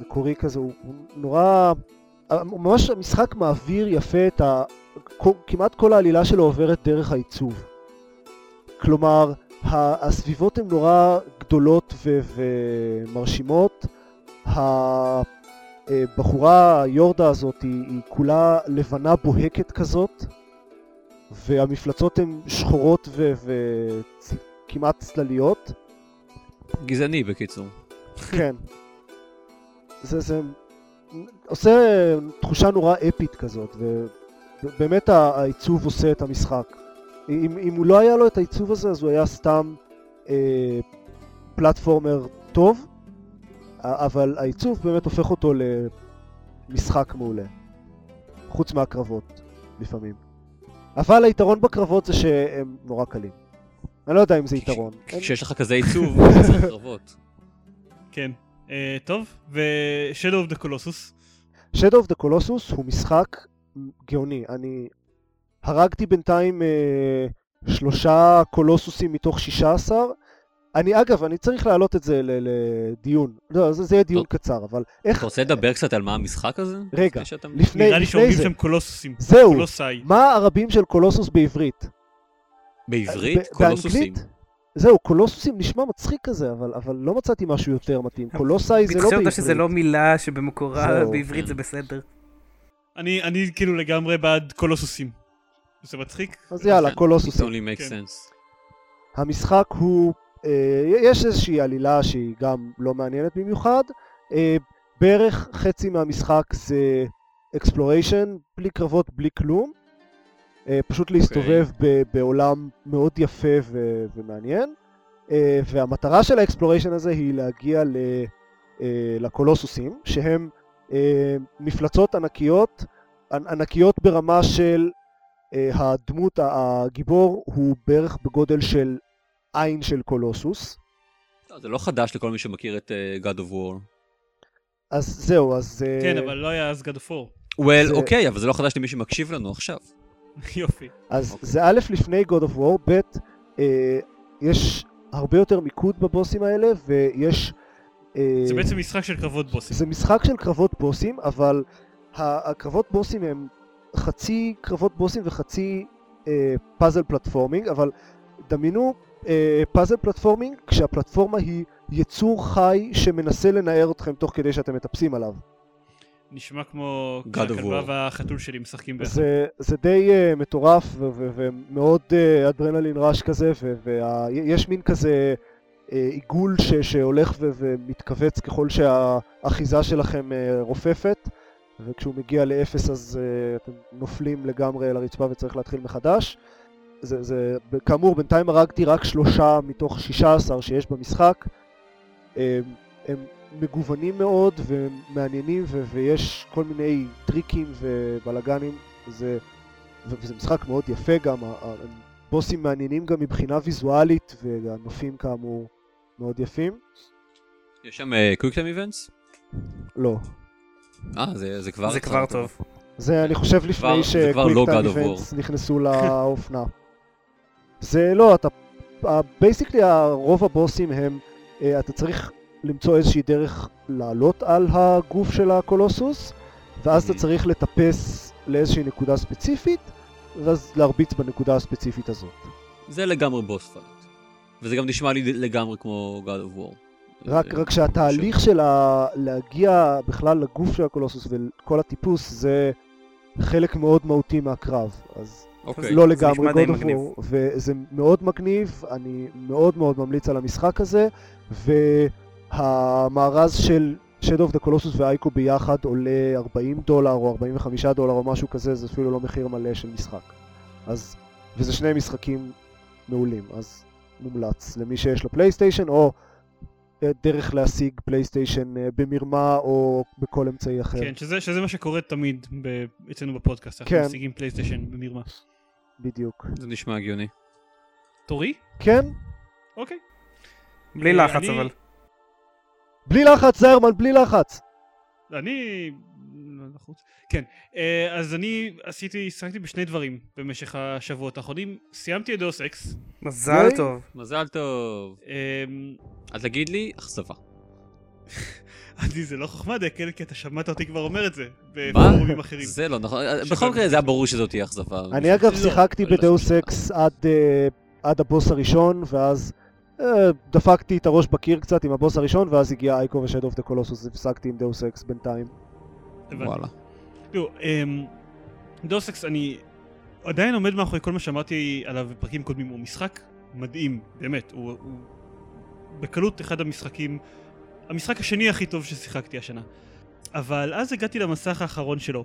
S4: ומקורי כזה, הוא, הוא נורא... ממש המשחק מעביר יפה את ה... כמעט כל העלילה שלו עוברת דרך העיצוב. כלומר, הסביבות הן נורא גדולות ו- ומרשימות. הבחורה, היורדה הזאת, היא, היא כולה לבנה בוהקת כזאת, והמפלצות הן שחורות וכמעט צלליות.
S3: גזעני בקיצור.
S4: כן. זה, זה עושה תחושה נורא אפית כזאת, ובאמת העיצוב עושה את המשחק. אם, אם הוא לא היה לו את העיצוב הזה, אז הוא היה סתם אה, פלטפורמר טוב, אבל העיצוב באמת הופך אותו למשחק מעולה. חוץ מהקרבות, לפעמים. אבל היתרון בקרבות זה שהם נורא קלים. אני לא יודע אם זה יתרון.
S3: כשיש לך כזה עיצוב, צריך קרבות.
S2: כן. אה, טוב, ו-Shadow of the Colossus.
S4: Shadow of the Colossus הוא משחק גאוני. אני הרגתי בינתיים אה, שלושה קולוסוסים מתוך שישה עשר. אני, אגב, אני צריך להעלות את זה לדיון. לא, זה, זה יהיה דיון
S3: טוב.
S4: קצר, אבל איך...
S3: אתה רוצה לדבר קצת על מה המשחק הזה?
S4: רגע,
S3: לפני שאתה-
S4: לפני,
S2: נראה לי
S4: לפני
S2: שאומרים
S4: זה,
S2: שם קולוסוסים.
S4: זהו,
S2: קולוסאי.
S4: מה הרבים של קולוסוס בעברית?
S3: בעברית?
S4: ב-
S3: קולוסוסים.
S4: באנגלית? זהו, קולוסוסים נשמע מצחיק כזה, אבל, אבל לא מצאתי משהו יותר מתאים. קולוסאי זה לא בעברית.
S1: שזה לא מילה שבמקורה
S4: זהו.
S1: בעברית זה בסדר.
S2: אני אני כאילו לגמרי בעד קולוסוסים. זה מצחיק?
S4: אז יאללה,
S3: כן,
S4: קולוסוסים.
S3: It only makes
S2: כן.
S3: sense.
S4: המשחק הוא, יש איזושהי עלילה שהיא גם לא מעניינת במיוחד. אה, בערך חצי מהמשחק זה exploration, בלי קרבות, בלי כלום. אה, פשוט להסתובב ב- בעולם מאוד יפה ו- ומעניין. אה, והמטרה של ה exploration הזה היא להגיע ל- אה, לקולוסוסים, שהם אה, מפלצות ענקיות, ענ- ענקיות ברמה של אה, הדמות, הגיבור, הוא בערך בגודל של עין של קולוסוס.
S3: לא, זה לא חדש לכל מי שמכיר את אה, God of War.
S4: אז זהו, אז... אה,
S2: כן, אבל לא היה אז God of War.
S3: well,
S4: זה-
S3: אוקיי, אבל זה לא חדש למי שמקשיב לנו עכשיו.
S2: יופי.
S4: אז
S3: אוקיי.
S4: זה א' לפני God of War, ב' אה, יש הרבה יותר מיקוד בבוסים האלה, ויש
S2: זה בעצם משחק של קרבות בוסים.
S4: זה משחק של קרבות בוסים, אבל הקרבות בוסים הם חצי קרבות בוסים וחצי אה, פאזל פלטפורמינג, אבל דמיינו פאזל פלטפורמינג כשהפלטפורמה היא יצור חי שמנסה לנער אתכם תוך כדי שאתם מטפסים עליו.
S2: נשמע כמו כשהכלבה
S3: War.
S2: והחתול שלי משחקים ביחד.
S4: זה, זה די uh, מטורף ומאוד uh, אדרנלין רעש כזה, ויש מין כזה uh, עיגול ש- שהולך ו- ומתכווץ ככל שהאחיזה שלכם uh, רופפת, וכשהוא מגיע לאפס אז uh, אתם נופלים לגמרי על הרצפה וצריך להתחיל מחדש. זה, זה, כאמור, בינתיים הרגתי רק שלושה מתוך שישה עשר שיש במשחק. הם, הם מגוונים מאוד ומעניינים ו- ויש כל מיני טריקים ובלאגנים זה, וזה משחק מאוד יפה גם, ה- ה- הם בוסים מעניינים גם מבחינה ויזואלית והנופים כאמור מאוד יפים.
S3: יש שם quick time events?
S4: לא.
S3: אה, זה זה כבר...
S1: זה כבר טוב.
S4: זה אני חושב לפני
S3: זה כבר לא.
S4: events נכנסו לאופנה. זה לא, אתה... basically רוב הבוסים הם, אה, אתה צריך למצוא איזושהי דרך לעלות על הגוף של הקולוסוס, ואז אתה
S3: Mhm.
S4: צריך לטפס לאיזושהי נקודה ספציפית, ואז להרביץ בנקודה הספציפית הזאת.
S3: זה לגמרי boss fight. וזה גם נשמע לי לגמרי כמו God of War.
S4: רק, רק שהתהליך של ה... להגיע בכלל לגוף של הקולוסוס וכל הטיפוס זה חלק מאוד מהותי מהקרב, אז
S3: אוקיי.
S4: לא לגמרי. War, וזה מאוד מגניב, אני מאוד מאוד ממליץ על המשחק הזה, והמארז של Shadow of the Colossus ו Ico ביחד עולה 40 דולר או 45 דולר או משהו כזה, זה אפילו לא מחיר מלא של משחק. אז, וזה שני משחקים מעולים, אז מומלץ למי שיש לו פלייסטיישן או אה, דרך להשיג פלייסטיישן אה, במרמה או בכל אמצעי אחר.
S2: כן, שזה, שזה מה שקורה תמיד ב, אצלנו בפודקאסט, אנחנו
S4: כן.
S2: משיגים פלייסטיישן במרמה.
S4: בדיוק.
S3: זה נשמע הגיוני.
S2: תורי?
S4: כן?
S2: אוקיי.
S1: בלי
S2: אה,
S1: לחץ
S2: אני-
S1: אבל.
S4: בלי לחץ, זיירמן, בלי לחץ.
S2: אני... לא לחוץ. כן, אה, אז אני עשיתי, שחקתי בשני דברים במשך השבועות האחרונים. סיימתי את דאוס אקס.
S1: מזל
S4: אוקיי.
S1: טוב.
S3: מזל טוב.
S2: אמ,
S3: אל תגיד לי, אכזבה.
S2: אני זה לא חוכמה דקל, כי אתה שמעת אותי כבר אומר את זה
S3: מה?
S2: בפורומים אחרים.
S3: זה לא נכון. בכל מקרה זה היה ברור שזאת תהיה אכזבה.
S4: אני אגב
S2: לא,
S4: שיחקתי
S3: לא
S4: ב Deus
S3: חשוב.
S4: אקס עד, אה, עד הבוס הראשון, ואז אה, דפקתי את הראש בקיר קצת עם הבוס הראשון, ואז הגיע Ico ו Shadow of the Colossus, הפסקתי עם Deus Ex בינתיים.
S3: וואלה.
S2: תראו, אמ, Deus Ex, אני עדיין עומד מאחורי כל מה שאמרתי עליו בפרקים קודמים, הוא משחק מדהים, באמת, הוא, הוא בקלות אחד המשחקים, המשחק השני הכי טוב ששיחקתי השנה. אבל אז הגעתי למסך האחרון שלו,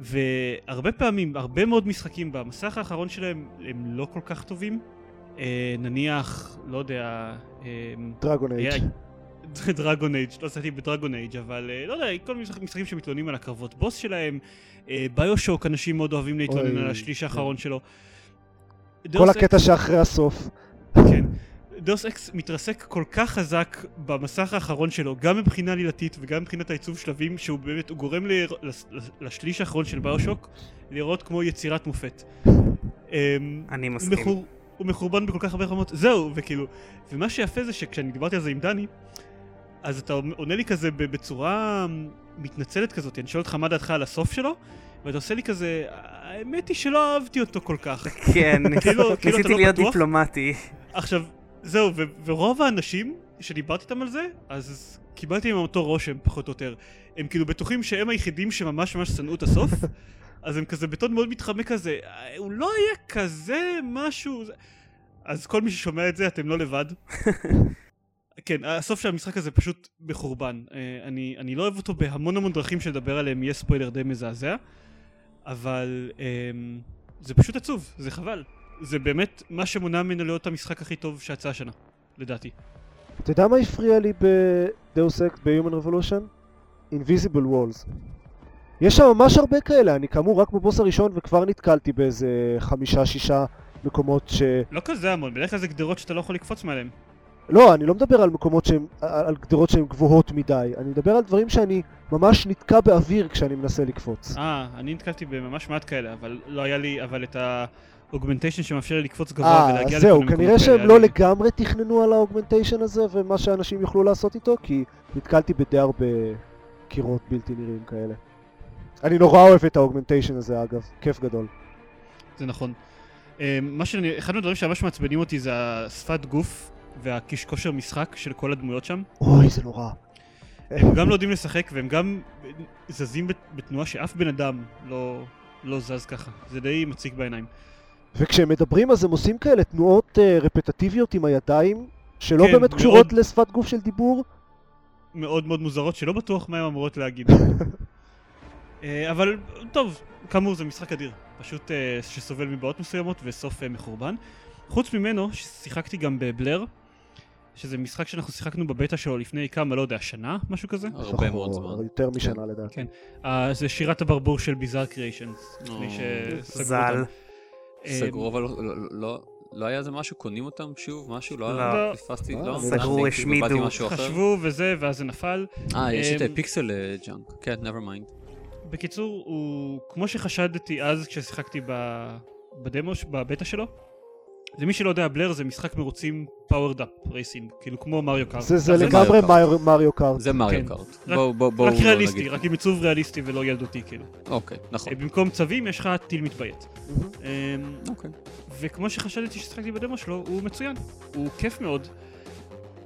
S2: והרבה פעמים, הרבה מאוד משחקים במסך האחרון שלהם הם לא כל כך טובים. אה, נניח, לא יודע, אה,
S4: Dragon
S2: Age. Dragon Age, לא עשיתי ב Dragon Age, אבל אה, לא יודע, כל מיני משחקים שמתלוננים על הקרבות בוס שלהם, אה, BioShock, אנשים מאוד אוהבים להתלונן על השליש
S4: כן.
S2: האחרון שלו.
S4: כל הקטע שאחרי הסוף.
S2: כן. Deus Ex מתרסק כל כך חזק במסך האחרון שלו, גם מבחינה עלילתית וגם מבחינת העיצוב שלבים, שהוא באמת, הוא גורם ל... לס- לשליש האחרון של ביושוק לראות כמו יצירת מופת. אמ,
S1: אני מסכים.
S2: מחור, הוא מחורבן בכל כך הרבה רמות, זהו, וכאילו, ומה שיפה זה שכשאני דיברתי על זה עם דני, אז אתה עונה לי כזה בצורה מתנצלת כזאת, אני שואל אותך מה דעתך על הסוף שלו, ואתה עושה לי כזה, האמת היא שלא אהבתי אותו כל כך.
S1: כן,
S2: כאילו- כאילו
S1: ניסיתי
S2: לא
S1: להיות? דיפלומטי.
S2: עכשיו, זהו, ו- ורוב האנשים שדיברתי איתם על זה, אז קיבלתי מהם אותו רושם, פחות או יותר. הם כאילו בטוחים שהם היחידים שממש ממש שנאו את הסוף, אז הם כזה בטון מאוד מתחמק כזה, "אה, הוא לא יהיה כזה משהו... זה-" אז כל מי ששומע את זה, אתם לא לבד. כן, הסוף של המשחק הזה פשוט מחורבן. אה, אני, אני לא אוהב אותו בהמון המון דרכים שלדבר עליהם יהיה ספוילר די מזעזע, אבל אמ, זה פשוט עצוב, זה חבל. זה באמת מה שמונע ממנו להיות המשחק הכי טוב שיצא השנה, לדעתי.
S4: אתה יודע מה הפריע לי בדאוס אקס, ב-Human Revolution? Invisible Walls. יש שם ממש הרבה כאלה, אני כאמור רק בבוס הראשון וכבר נתקלתי באיזה חמישה-שישה מקומות ש...
S2: לא כזה המון, בדרך כלל זה גדרות שאתה לא יכול לקפוץ מעליהם.
S4: לא, אני לא מדבר על מקומות שהם, על גדרות שהן גבוהות מדי, אני מדבר על דברים שאני ממש נתקע באוויר כשאני מנסה לקפוץ.
S2: אה, אני נתקלתי בממש מעט כאלה, אבל לא היה לי, אבל את אוגמנטיישן שמאפשר לי לקפוץ גבוה
S4: אה,
S2: ולהגיע
S4: אז זהו, כנראה שהם. לא לגמרי תכננו על האוגמנטיישן הזה ומה שאנשים יוכלו לעשות איתו, כי נתקלתי בדי הרבה קירות בלתי נראים כאלה. אני נורא אוהב את האוגמנטיישן הזה אגב, כיף גדול.
S2: זה נכון. אה, מה שאני, אחד מהדברים שממש מעצבנים אותי זה השפת גוף והקיש כושר משחק של כל הדמויות שם.
S4: אוי, זה נורא.
S2: הם גם לא יודעים לשחק והם גם זזים בת- בתנועה שאף בן אדם לא, לא זז ככה. זה די מציק בעיניים.
S4: וכשהם מדברים אז הם עושים כאלה תנועות uh, רפטטיביות עם הידיים, שלא
S2: כן,
S4: באמת
S2: מאוד.
S4: קשורות לשפת גוף של דיבור.
S2: מאוד מאוד מוזרות שלא בטוח מה הן אמורות להגיד. אה, אבל טוב, כאמור זה משחק אדיר. פשוט אה, שסובל מבעיות מסוימות וסוף אה, מחורבן. חוץ ממנו, שיחקתי גם בבלר, שזה משחק שאנחנו שיחקנו בבטא שלו לפני כמה, לא יודע, שנה? משהו כזה?
S3: הרבה מאוד
S4: או
S3: זמן.
S4: יותר משנה לדעתי.
S2: כן. אה, זה שירת הברבור של
S3: Bizarre
S2: Creations.
S1: ז"ל.
S2: אה,
S3: סגרו, אבל לא- לא- לא... לא היה איזה משהו, קונים אותם שוב? משהו? לא
S1: לא.
S3: היה? פספסתי?
S4: אה,
S3: לא?
S4: סגרו,
S3: אני
S1: השמידו.
S2: חשבו וזה, ואז זה נפל.
S3: אה, יש את
S2: אמ,
S3: PixelJunk. כן, never mind.
S2: בקיצור, הוא כמו שחשדתי אז כששיחקתי ב... בדמו, בבטא שלו. למי שלא יודע, Blur זה משחק מרוצים powered up racing, כאילו כמו Mario Kart.
S4: זה,
S3: לגמרי
S4: Mario Kart.
S3: זה Mario
S2: כן.
S3: Kart.
S2: רק-
S3: בואו
S2: רק ריאליסטי. רק עם עיצוב ריאליסטי ולא ילדותי כאילו.
S3: אוקיי, נכון.
S2: אה, במקום צבים יש לך טיל מתביית. אמ,
S3: אוקיי.
S2: וכמו שחשדתי ששיחקתי בדמו שלו, הוא מצוין. הוא כיף מאוד.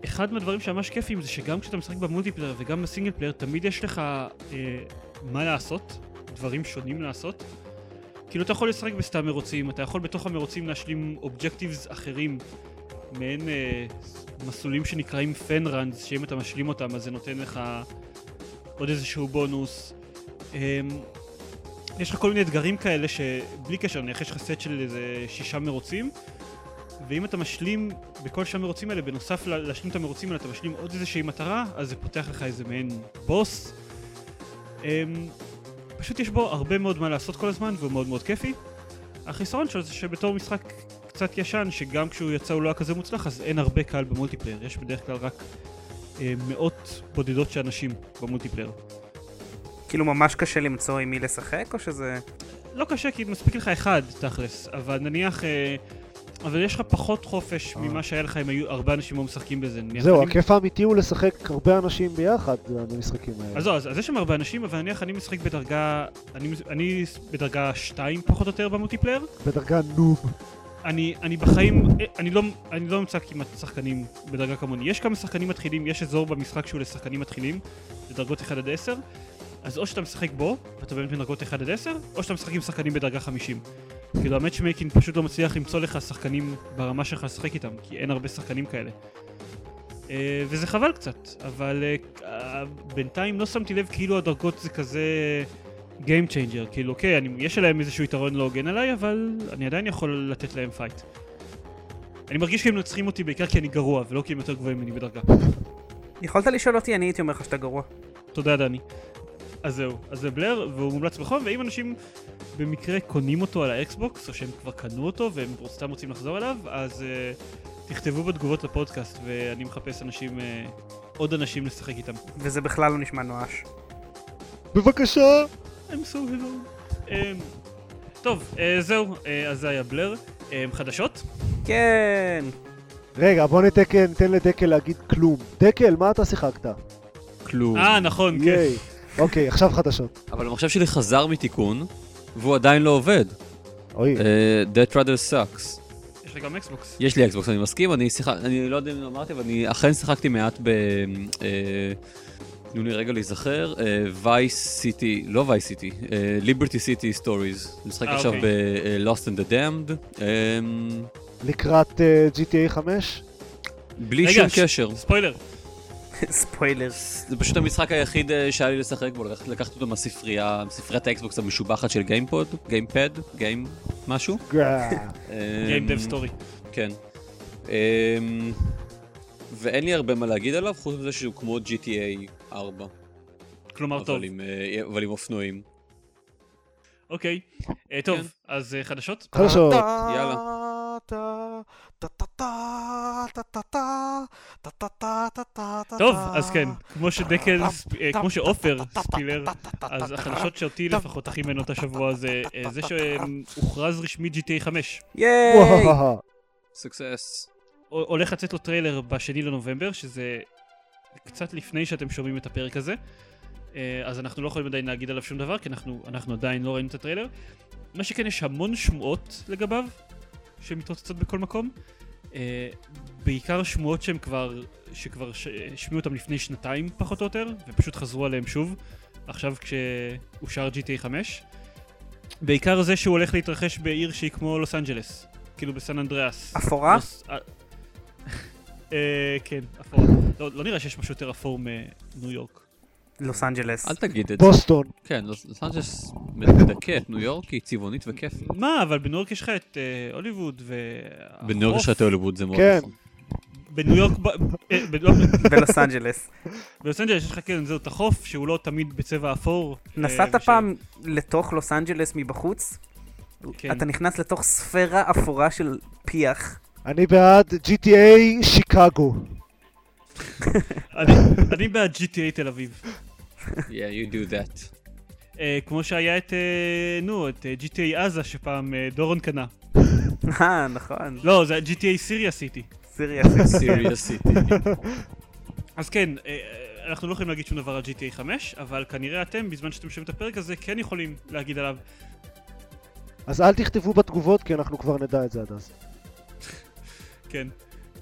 S2: אחד מהדברים שממש כיפים זה שגם כשאתה משחק ב multiplayer וגם ב single player, תמיד יש לך אה, מה לעשות, דברים שונים לעשות. כאילו אתה יכול לשחק בסתם מרוצים, אתה יכול בתוך המרוצים להשלים אובג'קטיבס אחרים, מעין אה, מסלולים שנקראים פן ראנס, שאם אתה משלים אותם אז זה נותן לך עוד איזשהו בונוס. אה, יש לך כל מיני אתגרים כאלה שבלי קשר, נניח יש לך סט של איזה שישה מרוצים, ואם אתה משלים בכל שישה מרוצים האלה, בנוסף להשלים את המרוצים האלה, אתה משלים עוד איזושהי מטרה, אז זה פותח לך איזה מעין בוס. אמ, פשוט יש בו הרבה מאוד מה לעשות כל הזמן, והוא מאוד מאוד כיפי. החיסרון שלו זה שבתור משחק קצת ישן, שגם כשהוא יצא הוא לא היה כזה מוצלח, אז אין הרבה קהל ב multiplayer. יש בדרך כלל רק אה, מאות בודדות של אנשים ב multiplayer.
S1: כאילו ממש קשה למצוא עם מי לשחק, או שזה...
S2: לא קשה כי מספיק לך אחד תכלס, אבל נניח... אה, אבל יש לך פחות חופש
S4: אה.
S2: ממה שהיה לך אם היו הרבה אנשים לא משחקים בזה.
S4: זהו,
S2: אני-
S4: הכיף האמיתי הוא לשחק הרבה אנשים ביחד במשחקים האלה.
S2: אז זהו, אז, אז יש שם הרבה אנשים, אבל נניח אני משחק בדרגה... אני, אני בדרגה 2 פחות או יותר ב multiplayer.
S4: בדרגה noob.
S2: אני, אני בחיים... אה, אני לא, אני לא אמצא כמעט שחקנים בדרגה כמוני. יש כמה שחקנים מתחילים, יש אזור במשחק שהוא לשחקנים מתחילים, לדרגות 1 עד 10. אז או שאתה משחק בו, ואתה באמת בדרגות 1 עד 10, או שאתה משחק עם שחקנים בדרגה 50. כאילו ה matchmaking פשוט לא מצליח למצוא לך שחקנים ברמה שלך לשחק איתם, כי אין הרבה שחקנים כאלה. אה, וזה חבל קצת, אבל אה, אה, בינתיים לא שמתי לב כאילו הדרגות זה כזה Game Changer, כאילו אוקיי, אני, יש עליהם איזשהו יתרון לא הוגן עליי, אבל אני עדיין יכול לתת להם fight. אני מרגיש שהם מנצחים אותי בעיקר כי אני גרוע, ולא כי הם יותר גבוהים ממני בדרגה.
S1: יכולת לשאול אותי, אני הייתי אומר לך שאתה גרוע.
S2: תודה דני. אז זהו, אז זה Blur, והוא מומלץ בחום, ואם אנשים במקרה קונים אותו על ה Xbox, או שהם כבר קנו אותו והם סתם רוצים לחזור אליו, אז uh, תכתבו בתגובות לפודקאסט, ואני מחפש אנשים, uh, עוד אנשים לשחק איתם.
S1: וזה בכלל לא נשמע נואש.
S4: בבקשה!
S2: I'm so hello. Um, טוב, uh, זהו, uh, אז זה היה בלר. Um, חדשות?
S1: כן!
S4: רגע, בוא נתקן, ניתן לדקל להגיד כלום. דקל, מה אתה שיחקת?
S3: כלום.
S2: אה, נכון, כן.
S4: אוקיי, עכשיו חדשות.
S3: אבל המחשב שלי חזר מתיקון, והוא עדיין לא עובד.
S4: אוי,
S3: אה, That rather sucks.
S2: יש לך גם Xbox.
S3: יש לי Xbox, אני מסכים, אני שיחק... אני לא יודע אם אמרתי, אבל אני אכן שיחקתי מעט ב... אה, תנו לי רגע להיזכר, Vice City, לא Vice City, Liberty City Stories. אני משחק
S2: אה,
S3: עכשיו
S2: אוקיי.
S3: ב-Lost and the Damned. אמ,
S4: לקראת אה, GTA 5?
S3: בלי
S2: רגע,
S3: שום
S2: ש-
S3: קשר.
S2: ספוילר.
S1: ספוילר.
S3: זה פשוט המשחק היחיד אה, שהיה לי לשחק בו, לקחת- לקחת אותו מהספרייה, ספריית ה Xbox המשובחת של גיימפוד, גיימפד, גיים משהו.
S4: גאה.
S2: Game
S3: אמ,
S2: Dev Story.
S3: כן. אמ, ואין לי הרבה מה להגיד עליו, חוץ מזה שהוא כמו GTA 4,
S2: כלומר טוב.
S3: אבל עם, אה, אבל עם אופנועים.
S2: אוקיי. אה, טוב,
S3: כן.
S2: אז אה, חדשות?
S4: חדשות.
S3: יאללה.
S2: טוב, אז כן, כמו שדקל, אה, כמו שעופר ספילר, אז החדשות שאותי לפחות הכי מעניינות השבוע זה אה, זה שהוכרז רשמי GTA 5.
S1: ייי!
S3: success.
S2: הולך לצאת לו טריילר בשני לנובמבר, שזה קצת לפני שאתם שומעים את הפרק הזה. אה, אז אנחנו לא יכולים עדיין להגיד עליו שום דבר, כי אנחנו, אנחנו עדיין לא ראינו את הטריילר. מה שכן, יש המון שמועות לגביו, שמתרוצצות בכל מקום. אה, בעיקר שמועות שהם כבר, שכבר השמיעו אותם לפני שנתיים פחות או יותר, ופשוט חזרו עליהם שוב, עכשיו כשאושר GTA 5. בעיקר זה שהוא הולך להתרחש בעיר שהיא כמו לוס אנג'לס, כאילו ב San Andreas.
S1: אפורה?
S2: לוס- אה, אה, כן, אפור. לא, לא נראה שיש משהו יותר אפור מניו יורק.
S1: לוס אנג'לס.
S3: אל תגיד את זה.
S4: בוסטון.
S3: כן, לוס אנג'לס מדכא את ניו יורק, היא צבעונית וכיפית.
S2: מה, אבל בניו יורק יש לך את אה, הוליווד ו...
S3: בניו יורק יש לך את הוליווד, זה מאוד
S4: כן.
S3: נכון.
S2: בניו יורק, ב- אה, לא,
S1: בלוס אנג'לס.
S2: בלוס אנג'לס יש לך כן, זהו, את החוף שהוא לא תמיד בצבע אפור. אה,
S1: נסעת פעם לתוך לוס אנג'לס מבחוץ?
S2: כן.
S1: אתה נכנס לתוך ספירה אפורה של פיח.
S4: אני בעד GTA שיקגו.
S2: אני- אני בעד GTA תל אביב.
S3: Yeah, you do that.
S2: אה, כמו שהיה את, אה, נו, את אה, GTA עזה שפעם אה, דורון קנה.
S1: אה, נכון.
S2: לא, זה GTA סיריה סיטי.
S1: סיריוס.
S3: סיריוסיטי.
S2: אז כן, אה, אנחנו לא יכולים להגיד שום דבר על GTA 5, אבל כנראה אתם, בזמן שאתם שומעים את הפרק הזה, כן יכולים להגיד עליו.
S4: אז אל תכתבו בתגובות, כי אנחנו כבר נדע את זה עד אז.
S2: כן.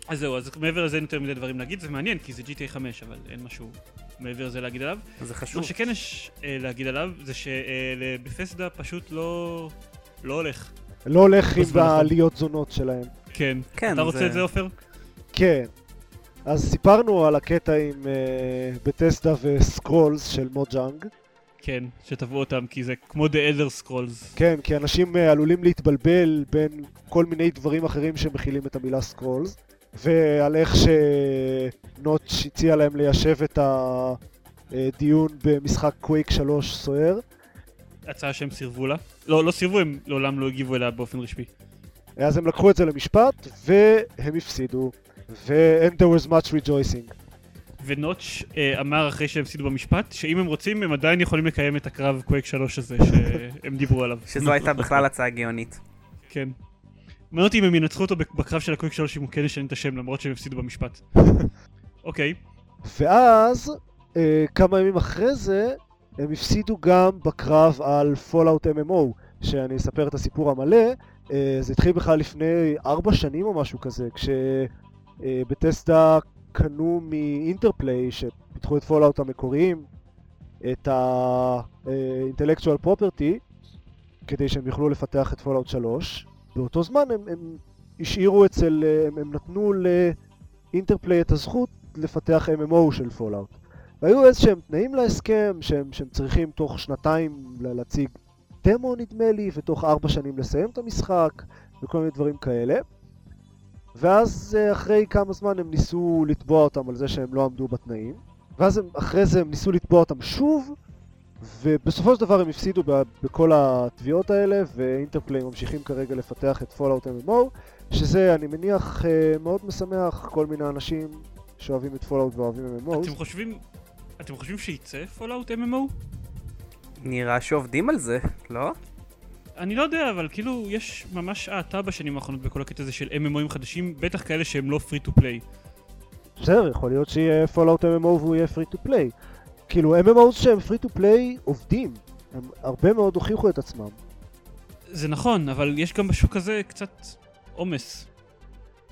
S2: אז זהו, אז מעבר לזה אין יותר מדי דברים להגיד, זה מעניין, כי זה GTA 5, אבל אין משהו מעבר לזה להגיד עליו.
S1: זה
S2: מה
S1: חשוב.
S2: שכן יש אה, להגיד עליו, זה שלבפסדה פשוט לא... לא הולך.
S4: לא הולך עם
S2: האחרון.
S4: העליות זונות שלהם.
S2: כן.
S1: כן,
S2: אתה רוצה
S1: זה-
S2: את זה, עופר?
S4: כן. אז סיפרנו על הקטע עם uh, Bethesda ו Scrolls של Mojang.
S2: כן, שתבעו אותם, כי זה כמו The Elder Scrolls.
S4: כן, כי אנשים uh, עלולים להתבלבל בין כל מיני דברים אחרים שמכילים את המילה Scrolls. ועל איך ש Notch הציע להם ליישב את הדיון במשחק קווייק 3 סוער.
S2: הצעה שהם סירבו לה. לא, לא סירבו, הם לעולם לא הגיבו אליה באופן רשמי.
S4: אז הם לקחו את זה למשפט, והם הפסידו. ו- and there was much rejoicing.
S2: ונוטש אה, אמר אחרי שהם הפסידו במשפט, שאם הם רוצים, הם עדיין יכולים לקיים את הקרב קווייק 3 הזה שהם דיברו עליו.
S1: שזו הייתה בכלל הצעה גאונית.
S2: כן. מעניין אותי אם הם ינצחו אותו בקרב של הקוויק 3 אם הוא כן ישנה את השם למרות שהם הפסידו במשפט. אוקיי,
S4: ואז, אה, כמה ימים אחרי זה, הם הפסידו גם בקרב על Fallout MMO, שאני אספר את הסיפור המלא. אה, זה התחיל בכלל לפני ארבע שנים או משהו כזה, כש Bethesda קנו מ Interplay, שפיתחו את Fallout המקוריים, את ה-intellectual property, כדי שהם יוכלו לפתח את Fallout 3. באותו זמן הם, הם השאירו אצל, הם, הם נתנו ל Interplay את הזכות לפתח MMO של Fallout. והיו איזשהם תנאים להסכם שהם, שהם צריכים תוך שנתיים לה- להציג דמו נדמה לי, ותוך ארבע שנים לסיים את המשחק, וכל מיני דברים כאלה. ואז אה, אחרי כמה זמן הם ניסו לתבוע אותם על זה שהם לא עמדו בתנאים. ואז הם, אחרי זה הם ניסו לתבוע אותם שוב, ובסופו של דבר הם הפסידו בכל התביעות האלה, ו Interplay ממשיכים כרגע לפתח את Fallout MMO, שזה, אני מניח, אה, מאוד משמח כל מיני אנשים שאוהבים את Fallout ואוהבים MMO.
S2: אתם חושבים... אתם חושבים שייצא Fallout MMO?
S1: נראה שעובדים על זה, לא?
S2: אני לא יודע, אבל כאילו יש ממש האטה בשנים האחרונות בכל הקטע הזה של MMOים חדשים, בטח כאלה שהם לא free to play.
S4: בסדר, יכול להיות שיהיה Fallout MMO והוא יהיה free to play. כאילו, MMOs שהם free to play עובדים. הם הרבה מאוד הוכיחו את עצמם.
S2: זה נכון, אבל יש גם בשוק הזה קצת עומס.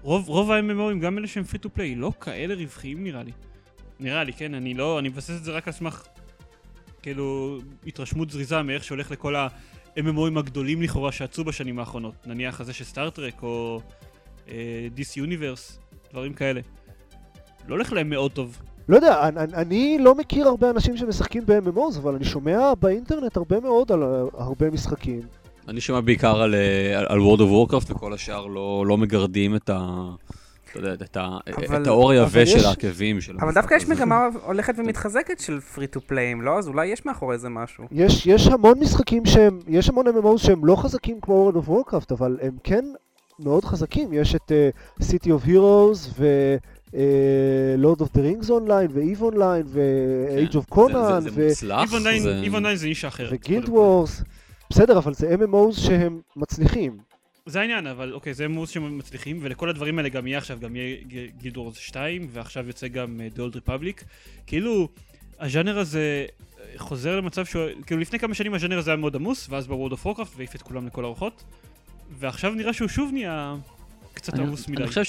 S2: רוב, רוב ה-MMOים, גם אלה שהם free to play, לא כאלה רווחיים נראה לי. נראה לי, כן, אני לא, אני מבסס את זה רק על סמך, כאילו, התרשמות זריזה מאיך שהולך לכל ה-MMOים הגדולים לכאורה שיצאו בשנים האחרונות. נניח הזה של סטארט-טרק, או אה, דיס יוניברס, דברים כאלה. לא הולך להם מאוד טוב.
S4: לא יודע, אני, אני לא מכיר הרבה אנשים שמשחקים ב-MMOs, אבל אני שומע באינטרנט הרבה מאוד על הרבה משחקים.
S3: אני שומע בעיקר על, אה, על, על World of Warcraft וכל השאר לא, לא מגרדים את ה... אתה יודע, את, ה,
S1: אבל-
S3: את העור היבש של העקבים של
S1: אבל דווקא יש. מגמה הולכת ומתחזקת של free to play ים, לא? אז אולי יש מאחורי זה משהו.
S4: יש, יש המון משחקים שהם, יש המון MMOs שהם לא חזקים כמו World of Warcraft, אבל הם כן מאוד חזקים, יש את אה, City of Heroes ו... Lord of the Rings Online, ו EVE Online,
S3: זה, זה, זה מוצלח.
S2: EVE Online זה נישה אחרת.
S4: ו Guild Wars. בסדר, אבל זה MMOs שהם מצליחים.
S2: זה העניין, אבל אוקיי, זה MMOs שהם מצליחים, ולכל הדברים האלה גם יהיה עכשיו, גם יהיה Guild Wars 2, ועכשיו יוצא גם אה, The Old Republic. כאילו, הז'אנר הזה אה, חוזר למצב שהוא, כאילו לפני כמה שנים הז'אנר הזה היה מאוד עמוס, ואז בא World of Warcraft והעיף את כולם לכל הרוחות, ועכשיו נראה שהוא שוב נהיה קצת עמוס מדי.
S3: אני חושב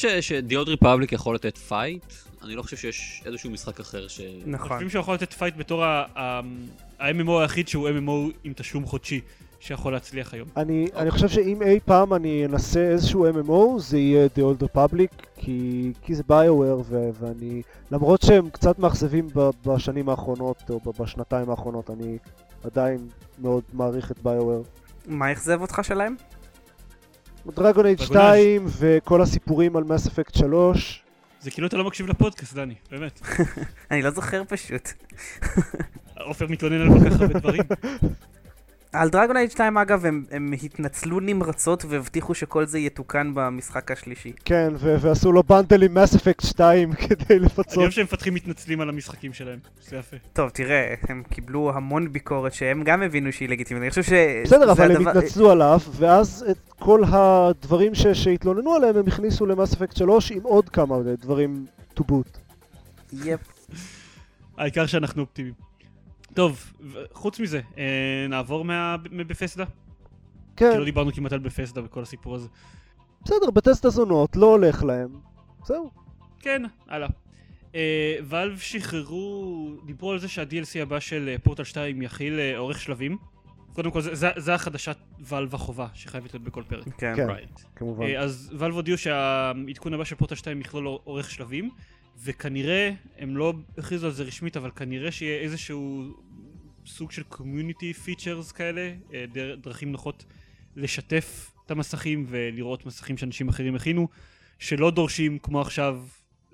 S3: Old Republic יכול לתת fight, אני לא חושב שיש איזשהו משחק אחר ש...
S1: נכון.
S2: חושבים שהוא יכול לתת פייט בתור ה-MMO היחיד שהוא MMO עם תשלום חודשי. שיכול להצליח היום.
S4: אני, אני חושב שאם אי פעם אני אנסה איזשהו MMO זה יהיה The Old Republic כי, כי זה ביואר ואני למרות שהם קצת מאכזבים בשנים האחרונות או בשנתיים האחרונות אני עדיין מאוד מעריך את ביואר.
S1: מה אכזב אותך שלהם?
S4: דרגון אייג' 2 וכל הסיפורים על מס אפקט 3.
S2: זה כאילו אתה לא מקשיב לפודקאסט, דני, באמת.
S1: אני לא זוכר פשוט.
S2: עופר מתלונן על כל כך הרבה דברים.
S1: על דרגון אייג' 2 אגב הם, הם התנצלו נמרצות והבטיחו שכל זה יתוקן במשחק השלישי.
S4: כן, ו- ועשו לו בנדל עם מס אפקט 2 כדי לפצות. אני
S2: אוהב שהם מפתחים מתנצלים על המשחקים שלהם, זה יפה.
S1: טוב, תראה, הם קיבלו המון ביקורת שהם גם הבינו שהיא לגיטימית, אני חושב ש...
S4: בסדר, אבל הדבר... הם התנצלו עליו, ואז את כל הדברים ש- שהתלוננו עליהם הם הכניסו למס אפקט 3 עם עוד כמה דברים to boot.
S1: יפ.
S2: העיקר שאנחנו אופטימיים. טוב, חוץ מזה, אה, נעבור מבפסדה?
S4: כן.
S2: כי לא דיברנו כמעט על בפסדה בכל הסיפור הזה.
S4: בסדר, בטסט הזונות, לא הולך להם. זהו.
S2: כן, הלאה. אה, ואלב שחררו, דיברו על זה שה-DLC הבא של פורטל 2 יכיל אה, אורך שלבים. קודם כל, זה חדשת Valve החובה שחייבת להיות בכל פרק.
S1: כן,
S4: כן כמובן.
S2: אז Valve הודיעו שהעדכון הבא של פורטל 2 יכלול עורך שלבים. וכנראה, הם לא הכריזו על זה רשמית, אבל כנראה שיהיה איזשהו סוג של community features כאלה, אה, דרכים נוחות לשתף את המסכים ולראות מסכים שאנשים אחרים הכינו, שלא דורשים כמו עכשיו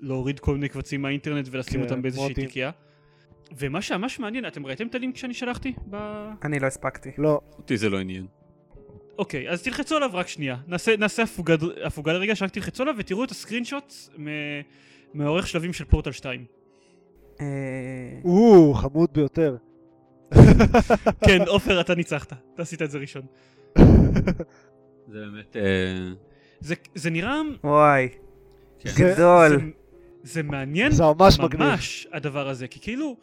S2: להוריד כל מיני קבצים מהאינטרנט ולשים כן, אותם באיזושהי תיקייה. ומה שממש מעניין, אתם ראיתם את הלינק שאני שלחתי? ב...
S1: אני לא הספקתי.
S4: לא.
S3: אותי זה לא עניין.
S2: אוקיי, אז תלחצו עליו רק שנייה. נעשה, נעשה הפוגה, הפוגה לרגע, שרק תלחצו עליו ותראו את הסקרין שוטס מעורך שלבים של פורטל 2.
S1: אה,
S4: או, חמוד ביותר.
S2: כן, עופר, אתה ניצחת. אתה עשית את זה ראשון.
S3: זה באמת... אה,
S2: זה נראה...
S1: וואי, כן. גדול.
S2: זה מעניין
S4: זה ממש מגניב.
S2: ממש הדבר הזה, כי כאילו...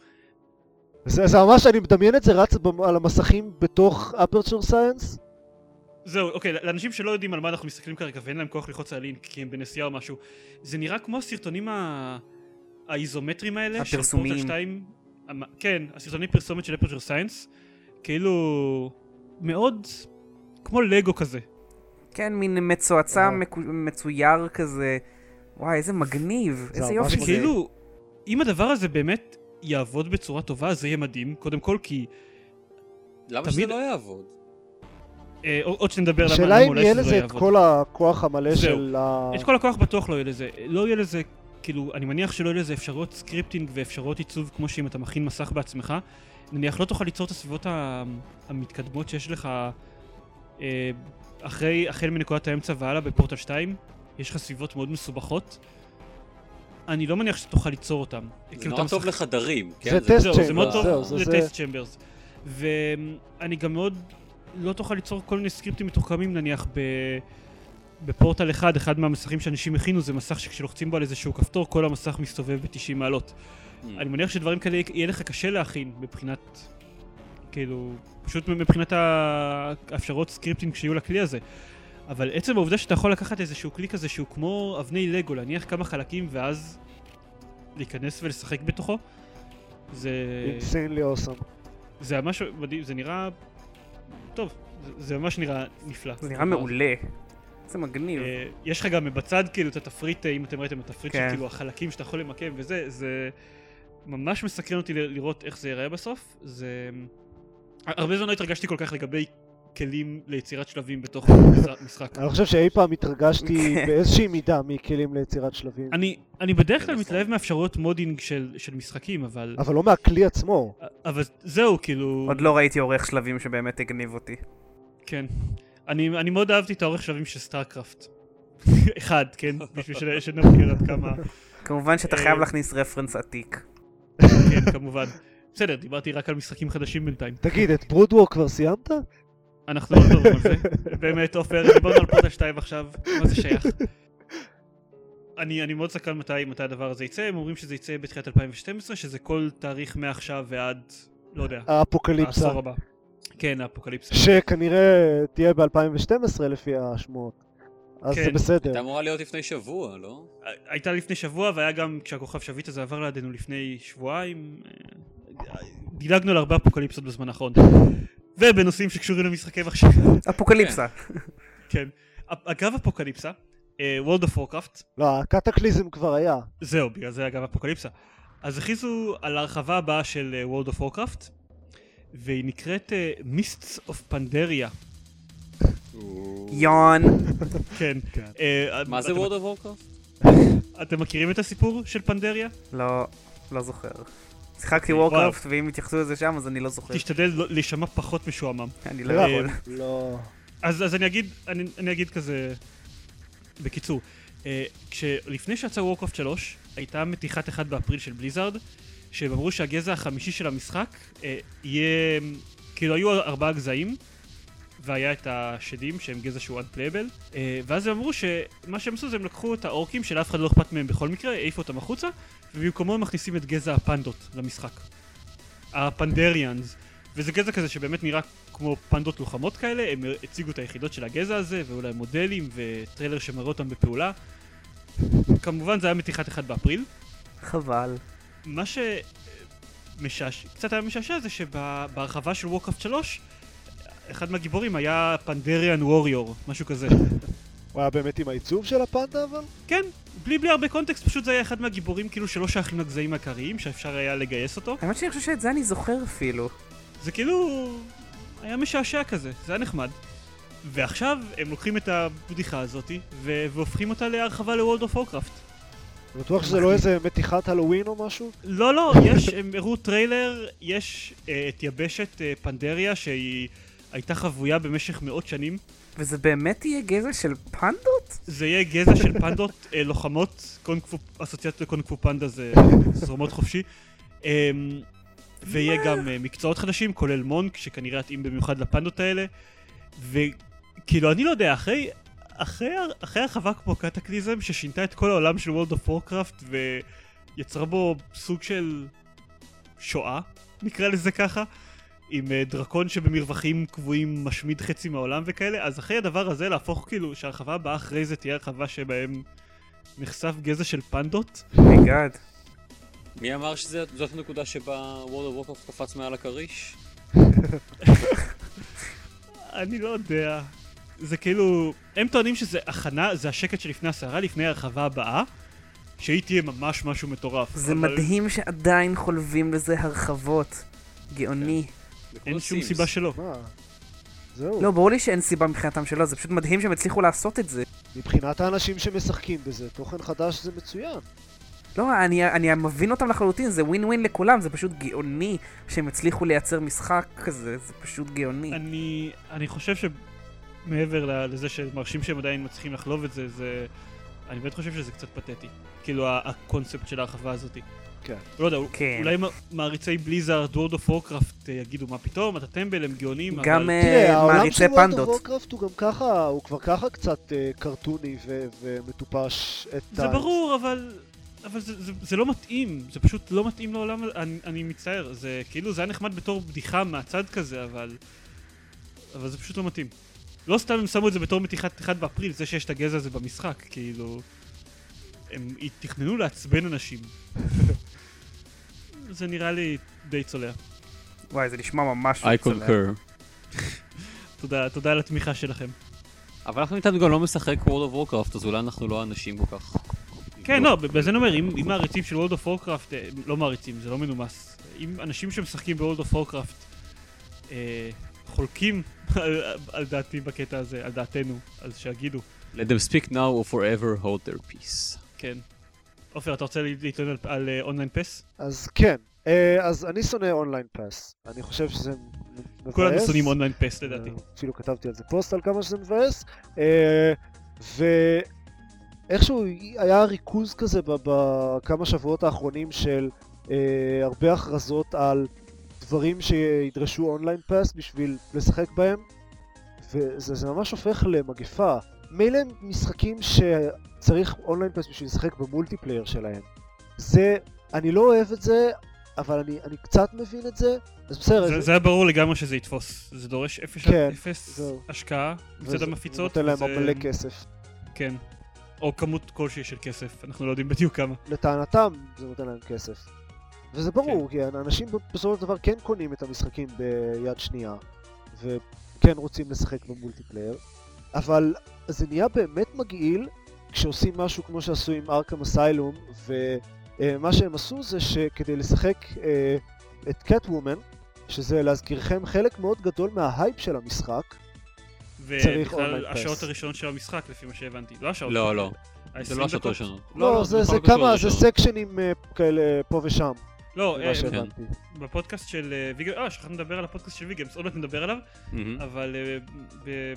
S4: זה, זה ממש, אני מדמיין את זה רץ על המסכים בתוך Aperture Science.
S2: זהו, אוקיי, לאנשים שלא יודעים על מה אנחנו מסתכלים כרגע ואין להם כוח ללחוץ על הלינק כי הם בנסיעה או משהו, זה נראה כמו הסרטונים ה... האיזומטרים האלה,
S1: הפרסומיים.
S2: של 2, כן, הסרטוני פרסומת של Aperture Science, כאילו מאוד כמו לגו כזה.
S1: כן, מין מצועצע מצויר כזה, וואי, איזה מגניב, איזה יופי זה.
S2: וכאילו, אם הדבר הזה באמת יעבוד בצורה טובה, זה יהיה מדהים, קודם כל כי...
S3: למה תמיד... שזה לא יעבוד?
S2: אה, עוד שנדבר
S4: למה השאלה אם יהיה לזה את כל הכוח המלא של ה...
S2: את כל הכוח בטוח לא יהיה לזה. לא יהיה לזה, כאילו, אני מניח שלא יהיה לזה אפשרויות scripting ואפשרויות עיצוב כמו שאם אתה מכין מסך בעצמך. נניח לא תוכל ליצור את הסביבות המתקדמות שיש לך אה, אחרי, החל מנקודת האמצע והלאה בפורטל 2. יש לך סביבות מאוד מסובכות. אני לא מניח שתוכל ליצור אותם.
S3: זה כאילו נורא טוב לחדרים,
S4: כן? זה טסט צ'מברס.
S2: זה מאוד טוב לטסט צ'מברס. ואני גם מאוד לא תוכל ליצור כל מיני סקריפטים מתוחכמים נניח ב... בפורטל אחד, אחד מהמסכים שאנשים הכינו זה מסך שכשלוחצים בו על איזשהו כפתור כל המסך מסתובב ב-90 מעלות. Mm. אני מניח שדברים כאלה יהיה לך קשה להכין מבחינת, כאילו, פשוט מבחינת האפשרות סקריפטים כשיהיו לכלי הזה. אבל עצם העובדה שאתה יכול לקחת איזשהו כלי כזה שהוא כמו אבני לגו, להניח כמה חלקים ואז להיכנס ולשחק בתוכו, זה...
S4: אינסיינלי אוסם.
S2: זה ממש מדהים, זה נראה טוב, זה, ממש נראה נפלא.
S1: זה נראה מעולה. זה מגניב.
S2: אה, יש לך גם בצד כאילו את התפריט, אה, אם אתם ראיתם, התפריט של כן. כאילו החלקים שאתה יכול למקם וזה, זה ממש מסקרן אותי לראות איך זה ייראה בסוף. זה... הרבה זמן לא התרגשתי כל כך לגבי כלים ליצירת שלבים בתוך משחק.
S4: אני חושב שאי פעם התרגשתי כן. באיזושהי מידה מכלים ליצירת שלבים.
S2: אני, אני בדרך כלל מתלהב מאפשרויות modding של, של משחקים, אבל...
S4: אבל לא מהכלי עצמו.
S2: אבל זהו, כאילו...
S1: עוד לא ראיתי עורך שלבים שבאמת הגניב אותי.
S2: כן. אני, אני מאוד אהבתי את העורך שלבים של StarCraft. אחד, כן? בשביל שנבהיר עד כמה...
S1: כמובן שאתה
S2: אה,
S1: חייב להכניס רפרנס עתיק.
S2: כן, כמובן. בסדר, דיברתי רק על משחקים חדשים בינתיים.
S4: תגיד, את ברודווק כבר סיימת?
S2: אנחנו לא מדברים על זה. באמת, עופר, דיברנו על פורטל 2 עכשיו, מה זה שייך? אני, אני מאוד סקרן מתי, מתי הדבר הזה יצא, הם אומרים שזה יצא בתחילת 2012, שזה כל תאריך מעכשיו ועד, לא יודע,
S4: האפוקליפסה.
S2: העשור הבא. כן, האפוקליפסה.
S4: שכנראה תהיה ב-2012 לפי השמועות. אז
S2: כן.
S4: זה בסדר.
S3: הייתה אמורה להיות לפני שבוע, לא?
S2: הייתה לפני שבוע, והיה גם כשהכוכב שביט הזה עבר לידינו לפני שבועיים. אה, דילגנו על הרבה אפוקליפסות בזמן האחרון. ובנושאים שקשורים למשחקי מחשב.
S1: אפוקליפסה.
S2: כן. אגב אפוקליפסה, אה, World of Warcraft,
S4: לא, הקטקליזם כבר היה.
S2: זהו, בגלל זה אגב אפוקליפסה. אז הכריזו על ההרחבה הבאה של אה, World of Warcraft, והיא נקראת אה, Mists of Pandaria.
S1: יון.
S2: כן.
S4: כן.
S2: אה,
S3: מה זה World of Warcraft?
S2: אתם מכירים את הסיפור של פנדריה?
S1: לא, לא זוכר. שיחקתי
S2: וואו.
S1: וורקראפט, ואם יתייחסו לזה שם, אז אני לא זוכר.
S2: תשתדל לא- להישמע פחות משועמם.
S1: אני לא
S4: לא,
S1: יכול.
S4: לא...
S2: אז, אני אגיד, אני, אגיד כזה, בקיצור, אה, כשלפני שיצא וורקראפט 3, הייתה מתיחת 1 באפריל של בליזארד, שהם אמרו שהגזע החמישי של המשחק אה, יהיה, כאילו היו ארבעה גזעים, והיה את השדים שהם גזע שהוא unplayable, אה, ואז הם אמרו שמה שהם עשו זה הם לקחו את האורקים שלאף אחד לא אכפת מהם בכל מקרה, העיפו אותם החוצה, ובמקומו הם מכניסים את גזע הפנדות למשחק. הפנדריאנס. וזה גזע כזה שבאמת נראה כמו פנדות לוחמות כאלה, הם הציגו את היחידות של הגזע הזה, ואולי מודלים, וטריילר שמראה אותם בפעולה. כמובן זה היה מתיחת 1 באפריל.
S1: חבל.
S2: מה שמשעש... קצת היה משעשע זה שבהרחבה של וורקראפט 3, אחד מהגיבורים היה פנדריאן ווריור, משהו כזה.
S4: הוא היה באמת עם העיצוב של הפנדה אבל?
S2: כן, בלי בלי הרבה קונטקסט, פשוט זה היה אחד מהגיבורים כאילו שלא שייכים לגזעים העיקריים, שאפשר היה לגייס אותו.
S1: האמת שאני חושב שאת זה אני זוכר אפילו.
S2: זה כאילו... היה משעשע כזה, זה היה נחמד. ועכשיו הם לוקחים את הבדיחה הזאתי והופכים אותה להרחבה ל-World of Warcraft.
S4: בטוח שזה לא איזה מתיחת הלואוין או משהו?
S2: לא, לא, יש, הם הראו טריילר, יש אה, את יבשת אה, פנדריה שהיא הייתה חבויה במשך מאות שנים.
S1: וזה באמת יהיה גזע של פנדות?
S2: זה יהיה גזע של פנדות אה, לוחמות, קונג פו, אסוציאציות לקונג פו פנדה זה זורמות חופשי. אה, ויהיה גם אה, מקצועות חדשים, כולל monk, שכנראה יתאים במיוחד לפנדות האלה. וכאילו, אני לא יודע, אחרי, אחרי, אחרי הרחבה כמו Cataclysm, ששינתה את כל העולם של World of Warcraft, ויצרה בו סוג של שואה, נקרא לזה ככה, עם אה, דרקון שבמרווחים קבועים משמיד חצי מהעולם וכאלה, אז אחרי הדבר הזה להפוך כאילו, שהרחבה הבאה אחרי זה תהיה הרחבה שבהם נחשף גזע של פנדות,
S1: my God.
S3: מי אמר שזאת הנקודה שבה World of Warcraft קפץ מעל הכריש?
S2: אני לא יודע. זה כאילו, הם טוענים שזה הכנה, זה השקט שלפני הסערה, לפני הרחבה הבאה, שהיא תהיה ממש משהו מטורף.
S1: זה
S2: אבל
S1: מדהים שעדיין חולבים לזה הרחבות. גאוני.
S2: אין שום סיבה שלא.
S4: מה? זהו.
S1: לא, ברור לי שאין סיבה מבחינתם שלא, זה פשוט מדהים שהם הצליחו לעשות את זה.
S4: מבחינת האנשים שמשחקים בזה, תוכן חדש זה מצוין.
S1: לא, אני, אני מבין אותם לחלוטין, זה ווין ווין לכולם, זה פשוט גאוני שהם הצליחו לייצר משחק כזה, זה פשוט גאוני.
S2: אני, אני חושב שמעבר ל- לזה שמרשים שהם עדיין מצליחים לחלוב את זה, זה... אני באמת חושב שזה קצת פתטי. כאילו הקונספט של ההרחבה הזאתי.
S4: כן.
S2: לא יודע,
S1: כן.
S2: אולי מעריצי Blizzard, World of Warcraft יגידו מה פתאום, אתה טמבל, הם גאונים,
S1: גם
S2: אבל...
S1: אה,
S4: תראה, העולם
S1: מעריצי
S4: של World of
S1: פנדות.
S4: Warcraft הוא גם ככה, הוא כבר ככה קצת אה, קרטוני ו- ומטופש את
S2: זה ברור, אבל... אבל זה, זה, זה לא מתאים, זה פשוט לא מתאים לעולם. אני, אני מצטער, זה כאילו, זה היה נחמד בתור בדיחה מהצד כזה, אבל... אבל זה פשוט לא מתאים. לא סתם הם שמו את זה בתור מתיחת 1 באפריל, זה שיש את הגזע הזה במשחק, כאילו... הם תכננו לעצבן אנשים. זה נראה לי די צולע.
S1: וואי, זה נשמע ממש
S3: I
S1: צולע.
S3: concur.
S2: תודה, תודה על התמיכה שלכם.
S3: אבל אנחנו איתנו גם לא משחק World of Warcraft, אז אולי אנחנו לא אנשים כל כך.
S2: כן, לא, בגלל זה אני אומר, אם, אם מעריצים של World of Warcraft, אה, לא מעריצים, זה לא מנומס. אם אנשים שמשחקים ב-World of Warcraft אה, חולקים על, על דעתי בקטע הזה, על דעתנו, אז שיגידו,
S3: Let them speak now or forever hold their peace.
S2: כן. עופר, אתה רוצה להתלונן על, על אה, online pass?
S4: אז כן, אה, אז אני שונא online pass. אני חושב שזה מבאס.
S2: כולנו שונאים online pass לדעתי.
S4: אה, אפילו כתבתי על זה פוסט על כמה שזה מבאס. אה, איכשהו היה ריכוז כזה בכמה שבועות האחרונים של אה, הרבה הכרזות על דברים שידרשו online pass בשביל לשחק בהם, וזה זה ממש הופך למגפה. מילא משחקים שצריך online pass בשביל לשחק ב multiplayer שלהם. זה, אני לא אוהב את זה, אבל אני, אני קצת מבין את זה, אז בסדר.
S2: זה, זה היה ברור לגמרי שזה יתפוס. זה דורש אפס,
S4: כן,
S2: אפס
S4: זהו.
S2: השקעה מצד המפיצות.
S4: נותן להם
S2: וזה-
S4: מלא כסף.
S2: כן. או כמות כלשהי של כסף, אנחנו לא יודעים בדיוק כמה.
S4: לטענתם זה נותן להם כסף. וזה ברור, כי אנשים בסופו של דבר כן קונים את המשחקים ביד שנייה, וכן רוצים לשחק במולטיפלייר, אבל זה נהיה באמת מגעיל כשעושים משהו כמו שעשו עם ארכם אסיילום, ומה שהם עשו זה שכדי לשחק אה, את קט וומן, שזה להזכירכם חלק מאוד גדול מההייפ של המשחק, צריך
S2: ובכלל השעות. הראשונות של המשחק, לפי מה שהבנתי. לא השעות.
S3: לא, לא.
S2: ה-
S3: זה
S2: 20
S3: לא השעות. הראשונות.
S4: לא, זה, זה כמה, זה. סקשנים אה, כאלה פה ושם,
S2: לא, אה. בפודקאסט של אה, ויגמס, אה, שכחנו לדבר על הפודקאסט של ויגמס, עוד מעט נדבר עליו. אבל אה,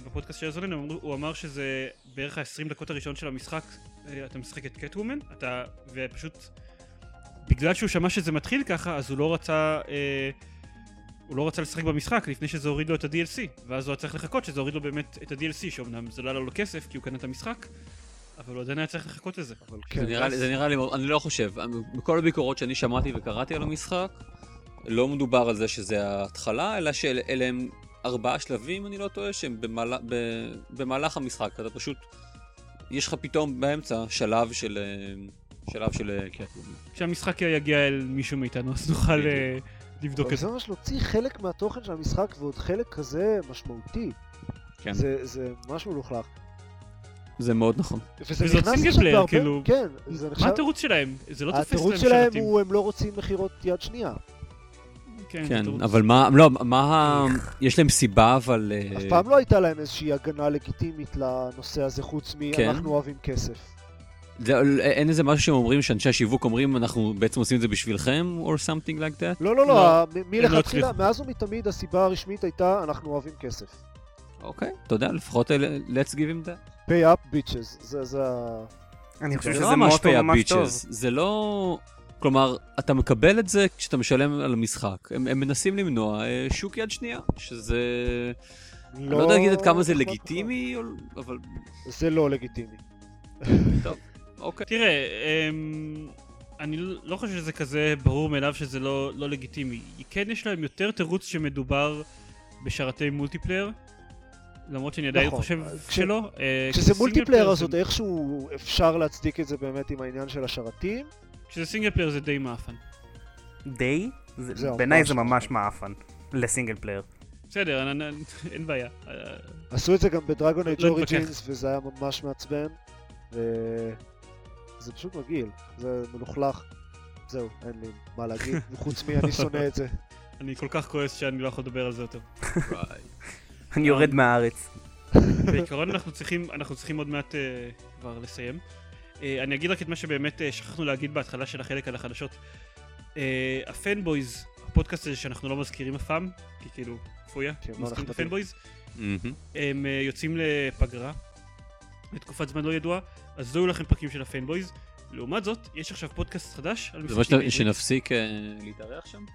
S2: בפודקאסט של הזולן הוא אמר- שזה בערך ה-20 דקות הראשון של המשחק, אה, אתה משחק את קטוומן, אתה, ופשוט, בגלל שהוא שמע שזה מתחיל ככה, אז הוא לא רצה, אה, הוא לא רצה לשחק במשחק לפני שזה הוריד לו את ה-DLC, ואז הוא היה צריך לחכות שזה הוריד לו באמת את ה-DLC, שאומנם זה לא עלה לו כסף, כי הוא קנה את המשחק, אבל הוא עדיין היה צריך לחכות לזה.
S4: אבל
S3: זה
S4: כן,
S3: נראה זה נראה לי, אני לא חושב, מכל הביקורות שאני שמעתי וקראתי על המשחק, לא מדובר על זה שזה ההתחלה, אלא שאלה הם ארבעה שלבים, אני לא טועה, שהם במהל- ב- במהלך המשחק. אתה פשוט, יש לך פתאום באמצע שלב של... אה, שלב של... אה, כן.
S2: כשהמשחק יגיע אל מישהו מאיתנו, אז נוכל. אה, לבדוק את
S4: זה
S2: זה.
S4: ממש להוציא חלק מהתוכן של המשחק ועוד חלק כזה משמעותי.
S3: כן.
S4: זה, זה ממש מלוכלך.
S3: זה מאוד נכון.
S4: וזה נכנס
S2: סינגל
S4: עכשיו בהרבה...
S2: כאילו,
S4: כן, זה נחשב...
S2: מה התירוץ שלהם? זה לא תופס להם
S4: התירוץ שלהם. הוא הם לא רוצים מכירות יד שנייה.
S2: כן,
S3: כן. אבל מה, לא, מה, ה- יש להם סיבה, אבל... אה,
S4: אף פעם לא הייתה להם איזושהי הגנה לגיטימית לנושא הזה חוץ מ-
S3: כן.
S4: אנחנו אוהבים כסף.
S3: זה, אין איזה משהו שהם אומרים, שאנשי השיווק אומרים, אנחנו בעצם עושים את זה בשבילכם, or something like that?
S4: לא, לא,
S2: לא,
S4: לא,
S2: לא
S4: מלכתחילה. מאז ומתמיד הסיבה הרשמית הייתה אנחנו אוהבים כסף.
S3: אוקיי, אתה יודע, לפחות אה, let's give him that.
S4: Pay up bitches, זה זה ה...
S1: אני חושב
S3: זה
S1: שזה
S3: לא ממש
S1: מוטו
S3: pay up
S1: ממש טוב.
S3: bitches, זה לא... כלומר, אתה מקבל את זה כשאתה משלם על המשחק. הם, הם מנסים למנוע אה, שוק יד שנייה, שזה... אני לא יודע להגיד עד כמה זה לגיטימי, או- אבל.
S4: זה לא לגיטימי.
S3: אוקיי.
S2: תראה, אמ, אני לא חושב שזה כזה ברור מאליו שזה לא לא לגיטימי. כן יש להם יותר תירוץ שמדובר בשרתי מולטיפלייר, למרות שאני עדיין
S4: נכון.
S2: חושב
S4: כש-
S2: שלא. אה,
S4: כשזה multiplayer
S2: player
S4: אז
S2: זה-
S4: עוד איכשהו אפשר להצדיק את זה באמת עם העניין של השרתים.
S2: כשזה single player זה די מעפן.
S1: די? זה- בעיניי זה ממש. מעפן. ל single player.
S2: בסדר, אני- אני- אין בעיה. אה,
S4: עשו את זה גם ב Dragon Age
S2: לא
S4: Origins וזה היה ממש מעצבן. וזה פשוט מגעיל, זה מלוכלך. זהו, אין לי מה להגיד, חוץ מ-אני שונא את זה.
S2: אני כל כך כועס שאני לא יכול לדבר על זה יותר.
S1: אני יורד מהארץ.
S2: בעיקרון אנחנו צריכים, אנחנו צריכים עוד מעט uh, כבר לסיים. Uh, אני אגיד רק את מה שבאמת uh, שכחנו להגיד בהתחלה של החלק על החדשות. Uh, הפנבויז, הפודקאסט הזה שאנחנו לא מזכירים אף פעם, כי כאילו, פויה, מזכירים את. הפנבויז. הם uh, יוצאים לפגרה, לתקופת זמן לא ידועה, אז לא יהיו לכם פרקים של הפנבויז. לעומת זאת, יש עכשיו פודקאסט חדש על
S3: זה
S2: משחקים
S3: אומר שאתה-
S2: בעברית.
S3: שנפסיק אה, להתארח שם?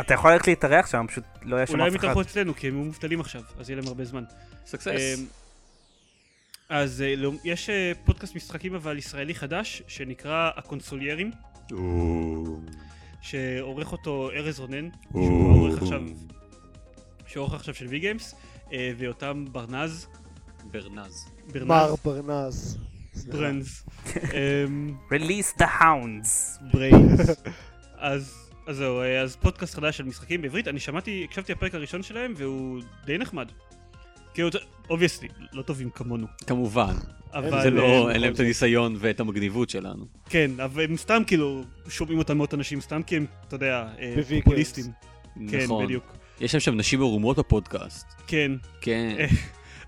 S1: אתה יכול ללכת להתארח שם, פשוט לא יהיה שם
S2: אולי הם
S1: אף אחד.
S2: יתארחו אצלנו, כי הם יהיו מובטלים עכשיו, אז יהיה להם הרבה זמן.
S3: סקסס.
S2: אמ, אז אה, לא- יש אה, פודקאסט משחקים אבל ישראלי חדש שנקרא הקונסוליירים שעורך אותו ארז רונן שהוא העורך עכשיו של Vgames ויותם ברנז
S3: ברנז.
S2: ברנז
S4: מר ברנז.
S2: Brains אמ,
S1: Release the hounds.
S2: Brains אז אז זהו אה, אז פודקאסט חדש של משחקים בעברית אני שמעתי הקשבתי לפרק הראשון שלהם והוא די נחמד. כאילו obviously לא טובים כמונו
S3: כמובן.
S2: אבל
S3: זה
S2: אה,
S3: לא, אין להם את הניסיון ואת המגניבות שלנו.
S2: כן, אבל הם סתם כאילו שומעים אותם מאות אנשים, סתם כי הם, אתה יודע, אה. פופוליסטים. כן,
S3: נכון.
S2: בדיוק.
S3: יש להם שם נשים ערומות בפודקאסט.
S2: כן.
S3: כן.
S2: אה,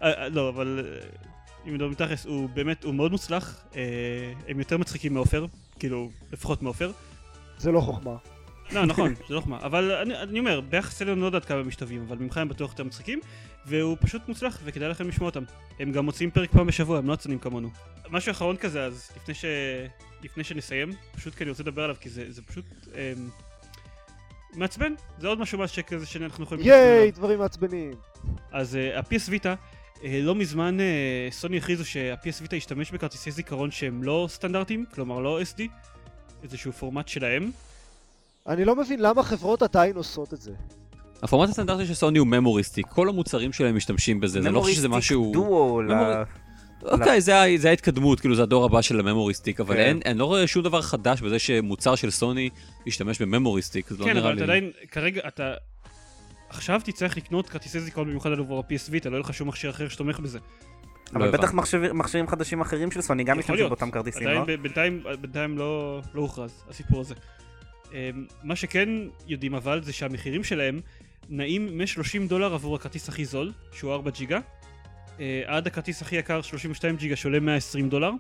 S2: אה, אה, לא, אבל אה, אם מדברים תכלס, הוא באמת, הוא מאוד מוצלח. אה, הם יותר מצחיקים מעופר, כאילו, לפחות מעופר.
S4: זה לא חוכמה.
S2: לא, נכון, זה לא חוכמה. אבל אני, אני אומר, ביחס אלינו לא יודעת כמה הם משתווים, אבל ממך הם בטוח יותר מצחיקים. והוא פשוט מוצלח, וכדאי לכם לשמוע אותם. הם גם מוציאים פרק פעם בשבוע, הם לא עצלנים כמונו. משהו אחרון כזה, אז לפני, ש... לפני שנסיים, פשוט כי אני רוצה לדבר עליו, כי זה, זה פשוט אמ... מעצבן. זה עוד משהו מהשק הזה שאנחנו יכולים...
S4: ייי, דברים מעצבנים.
S2: אז אה, ה-PS Vita, אה, לא מזמן uh, סוני הכריזו שה-PS Vita ישתמש בכרטיסי זיכרון שהם לא סטנדרטיים, כלומר לא SD, איזשהו פורמט שלהם.
S4: אני לא מבין למה חברות עדיין עושות את זה.
S3: הפורמט הסטנדרטי של סוני הוא Memory Stick, כל המוצרים שלהם משתמשים בזה, זה לא חושב שזה משהו...
S1: Memory Stick Duo ל...
S3: אוקיי, זה, ההתקדמות, כאילו זה הדור הבא של ה Memory Stick, אבל
S1: כן.
S3: אין, אני לא רואה שום דבר חדש בזה שמוצר של סוני ישתמש ב Memory Stick, זה לא
S2: כן,
S3: נראה
S2: אבל
S3: לי.
S2: אתה עדיין, כרגע אתה... עכשיו תצטרך לקנות כרטיסי זיכרון במיוחד עבור ה-PS Vita, לא יהיה לך שום מכשיר אחר שתומך בזה.
S3: לא
S1: אבל בטח
S3: הבנתי.
S1: מחשב- מכשירים חדשים אחרים של סוני גם משתמשים. באותם כרטיסים, לא?
S2: בינתיים לא, לא הוכרז הסיפור הזה. אמ, מה שכן יודעים אבל זה שהמחירים שלהם נעים מ-30 דולר עבור הכרטיס הכי זול, שהוא 4 ג'יגה, אה, עד הכרטיס הכי יקר 32 ג'יגה שעולה 120 דולר,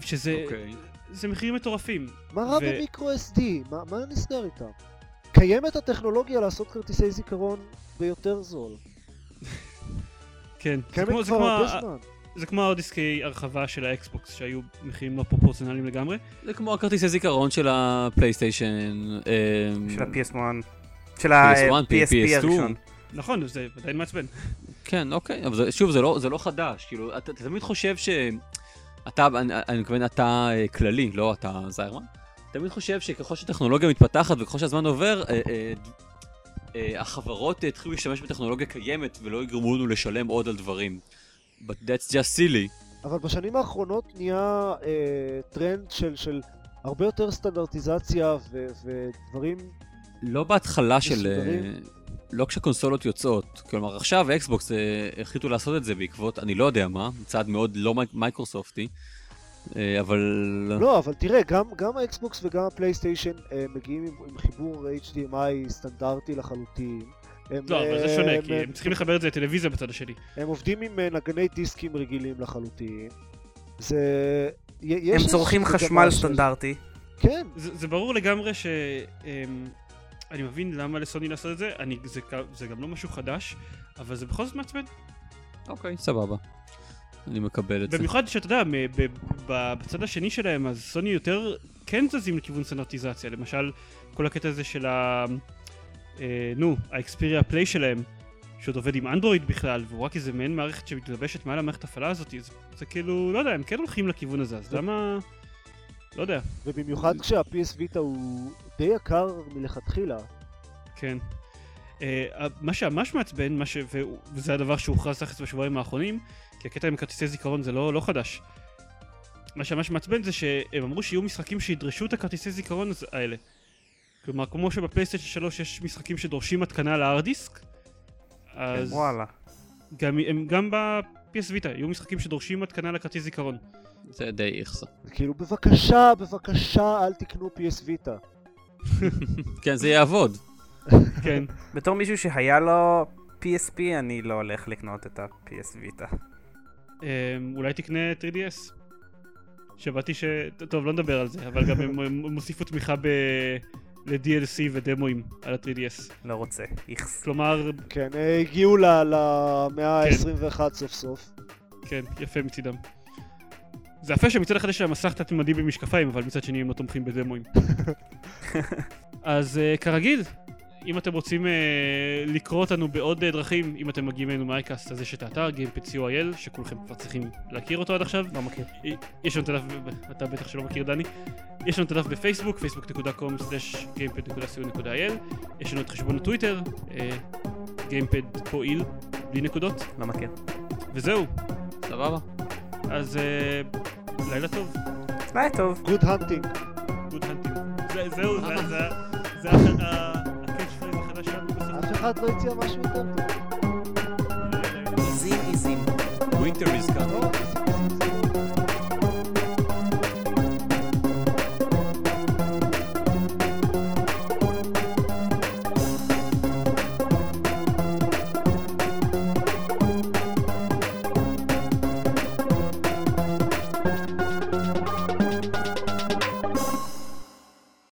S2: שזה
S3: אוקיי.
S2: זה מחירים מטורפים.
S4: מה רע
S2: ו-
S4: במיקרו SD? מה מה נסגר איתם? קיימת הטכנולוגיה לעשות כרטיסי זיכרון ביותר זול.
S2: כן, זה
S4: קיימת
S2: כמו, זה,
S4: כבר
S2: כמו,
S4: הרבה
S2: ה-
S4: זמן.
S2: זה כמו הדיסקי הרחבה של האקסבוקס שהיו מחירים לא פרופורציונליים לגמרי.
S3: זה כמו הכרטיסי זיכרון של הפלייסטיישן. אה,
S1: של ה-PS1. של ה-PSP
S3: PS2.
S1: הראשון.
S2: נכון, זה עדיין מעצבן.
S3: כן, אוקיי, אבל זה, שוב, זה לא, זה לא חדש, כאילו, אתה, אתה תמיד חושב ש... אתה, אני, אני מתכוון, אתה אה, כללי, לא אתה זיירמן. תמיד חושב שככל שהטכנולוגיה מתפתחת וככל שהזמן עובר, אה, אה, אה, החברות התחילו להשתמש בטכנולוגיה קיימת ולא יגרמו לנו לשלם עוד על דברים. But that's just silly.
S4: אבל בשנים האחרונות נהיה אה, טרנד של, של הרבה יותר סטנדרטיזציה ו, ודברים...
S3: לא בהתחלה של...
S4: מסודרים.
S3: אה, לא כשקונסולות יוצאות. כלומר, עכשיו אקסבוקס אה, החליטו לעשות את זה בעקבות, אני לא יודע מה, צעד מאוד לא מי- מייקרוסופטי, אה, אבל...
S4: לא, אבל תראה, גם, גם האקסבוקס וגם הפלייסטיישן אה, מגיעים עם, עם חיבור HDMI סטנדרטי לחלוטין. הם,
S2: לא, אבל זה
S4: אה,
S2: שונה,
S4: הם,
S2: כי הם צריכים לחבר את זה לטלוויזיה בצד השני.
S4: הם עובדים עם אה, נגני דיסקים רגילים לחלוטין. זה...
S1: הם צורכים חשמל
S4: של-
S1: סטנדרטי.
S4: כן,
S2: זה, זה ברור לגמרי ש... אמ, אני מבין למה לסוני לעשות את זה, אני, זה, זה גם לא משהו חדש, אבל זה בכל זאת מעצבן.
S3: אוקיי, סבבה. אני מקבל את זה.
S2: במיוחד שאתה יודע, מ- ב- ב- בצד השני שלהם, אז סוני יותר כן זזים לכיוון סטנדרטיזציה. למשל, כל הקטע הזה של ה... אה, נו, האקספיריה פליי שלהם, שעוד עובד עם אנדרואיד בכלל, והוא רק איזה מעין מערכת שמתלבשת מעל המערכת ההפעלה הזאת, זה, זה כאילו, לא יודע, הם כן הולכים לכיוון הזה, אז למה... לא יודע,
S4: ובמיוחד כשה-PS Vita הוא די יקר מלכתחילה.
S2: כן. Uh, מה שממש מעצבן, מה ש... וזה הדבר שהוכרז תכלס בשבועיים האחרונים, כי הקטע עם כרטיסי זיכרון זה לא, לא חדש. מה שממש מעצבן זה שהם אמרו שיהיו משחקים שידרשו את הכרטיסי זיכרון האלה. כלומר, כמו שבפלייסטיישן 3 יש משחקים שדורשים התקנה להארד דיסק, אז
S1: וואלה.
S2: גם, הם, גם ב-PS Vita יהיו משחקים שדורשים התקנה לכרטיס זיכרון.
S3: זה די איכסה.
S4: כאילו, בבקשה, בבקשה, אל תקנו PS Vita.
S3: כן, זה יעבוד.
S2: כן.
S1: בתור מישהו שהיה לו PSP, אני לא הולך לקנות את ה-PS Vita.
S2: um, אולי תקנה 3DS. שמעתי ש... טוב, לא נדבר על זה, אבל גם הם, הם הוסיפו תמיכה ב... ל-DLC ודמואים על ה-3DS.
S1: לא רוצה. איכס.
S2: כלומר,
S4: כן, אה, הגיעו ל- למאה
S2: כן.
S4: ה-21 סוף סוף.
S2: כן, יפה מצידם. זה יפה שמצד אחד יש להם מסך תת-ממדי במשקפיים, אבל מצד שני הם לא תומכים בדמואים. אז uh, כרגיל, אם אתם רוצים uh, לקרוא אותנו בעוד uh, דרכים, אם אתם מגיעים אלינו מייקאסט, אז יש את האתר, GamePad.co.il, שכולכם כבר צריכים להכיר אותו עד עכשיו.
S1: לא מכיר.
S2: יש לנו את הדף, אתה בטח שלא מכיר דני, יש לנו את הדף בפייסבוק, facebook.com/gamepad.co.il, יש לנו את חשבון הטוויטר, אה, gamepad פועיל, בלי נקודות,
S1: לא מכיר.
S2: וזהו.
S3: סבבה.
S2: אז אה, לילה טוב,
S1: ביי טוב.
S4: גוד הנטינג.
S2: גוד הנטינג. זהו, זה- זה- זה ה-
S4: אחד לא הציע משהו יותר טוב.
S1: איזים איזים.
S3: Winter is coming.
S4: לא,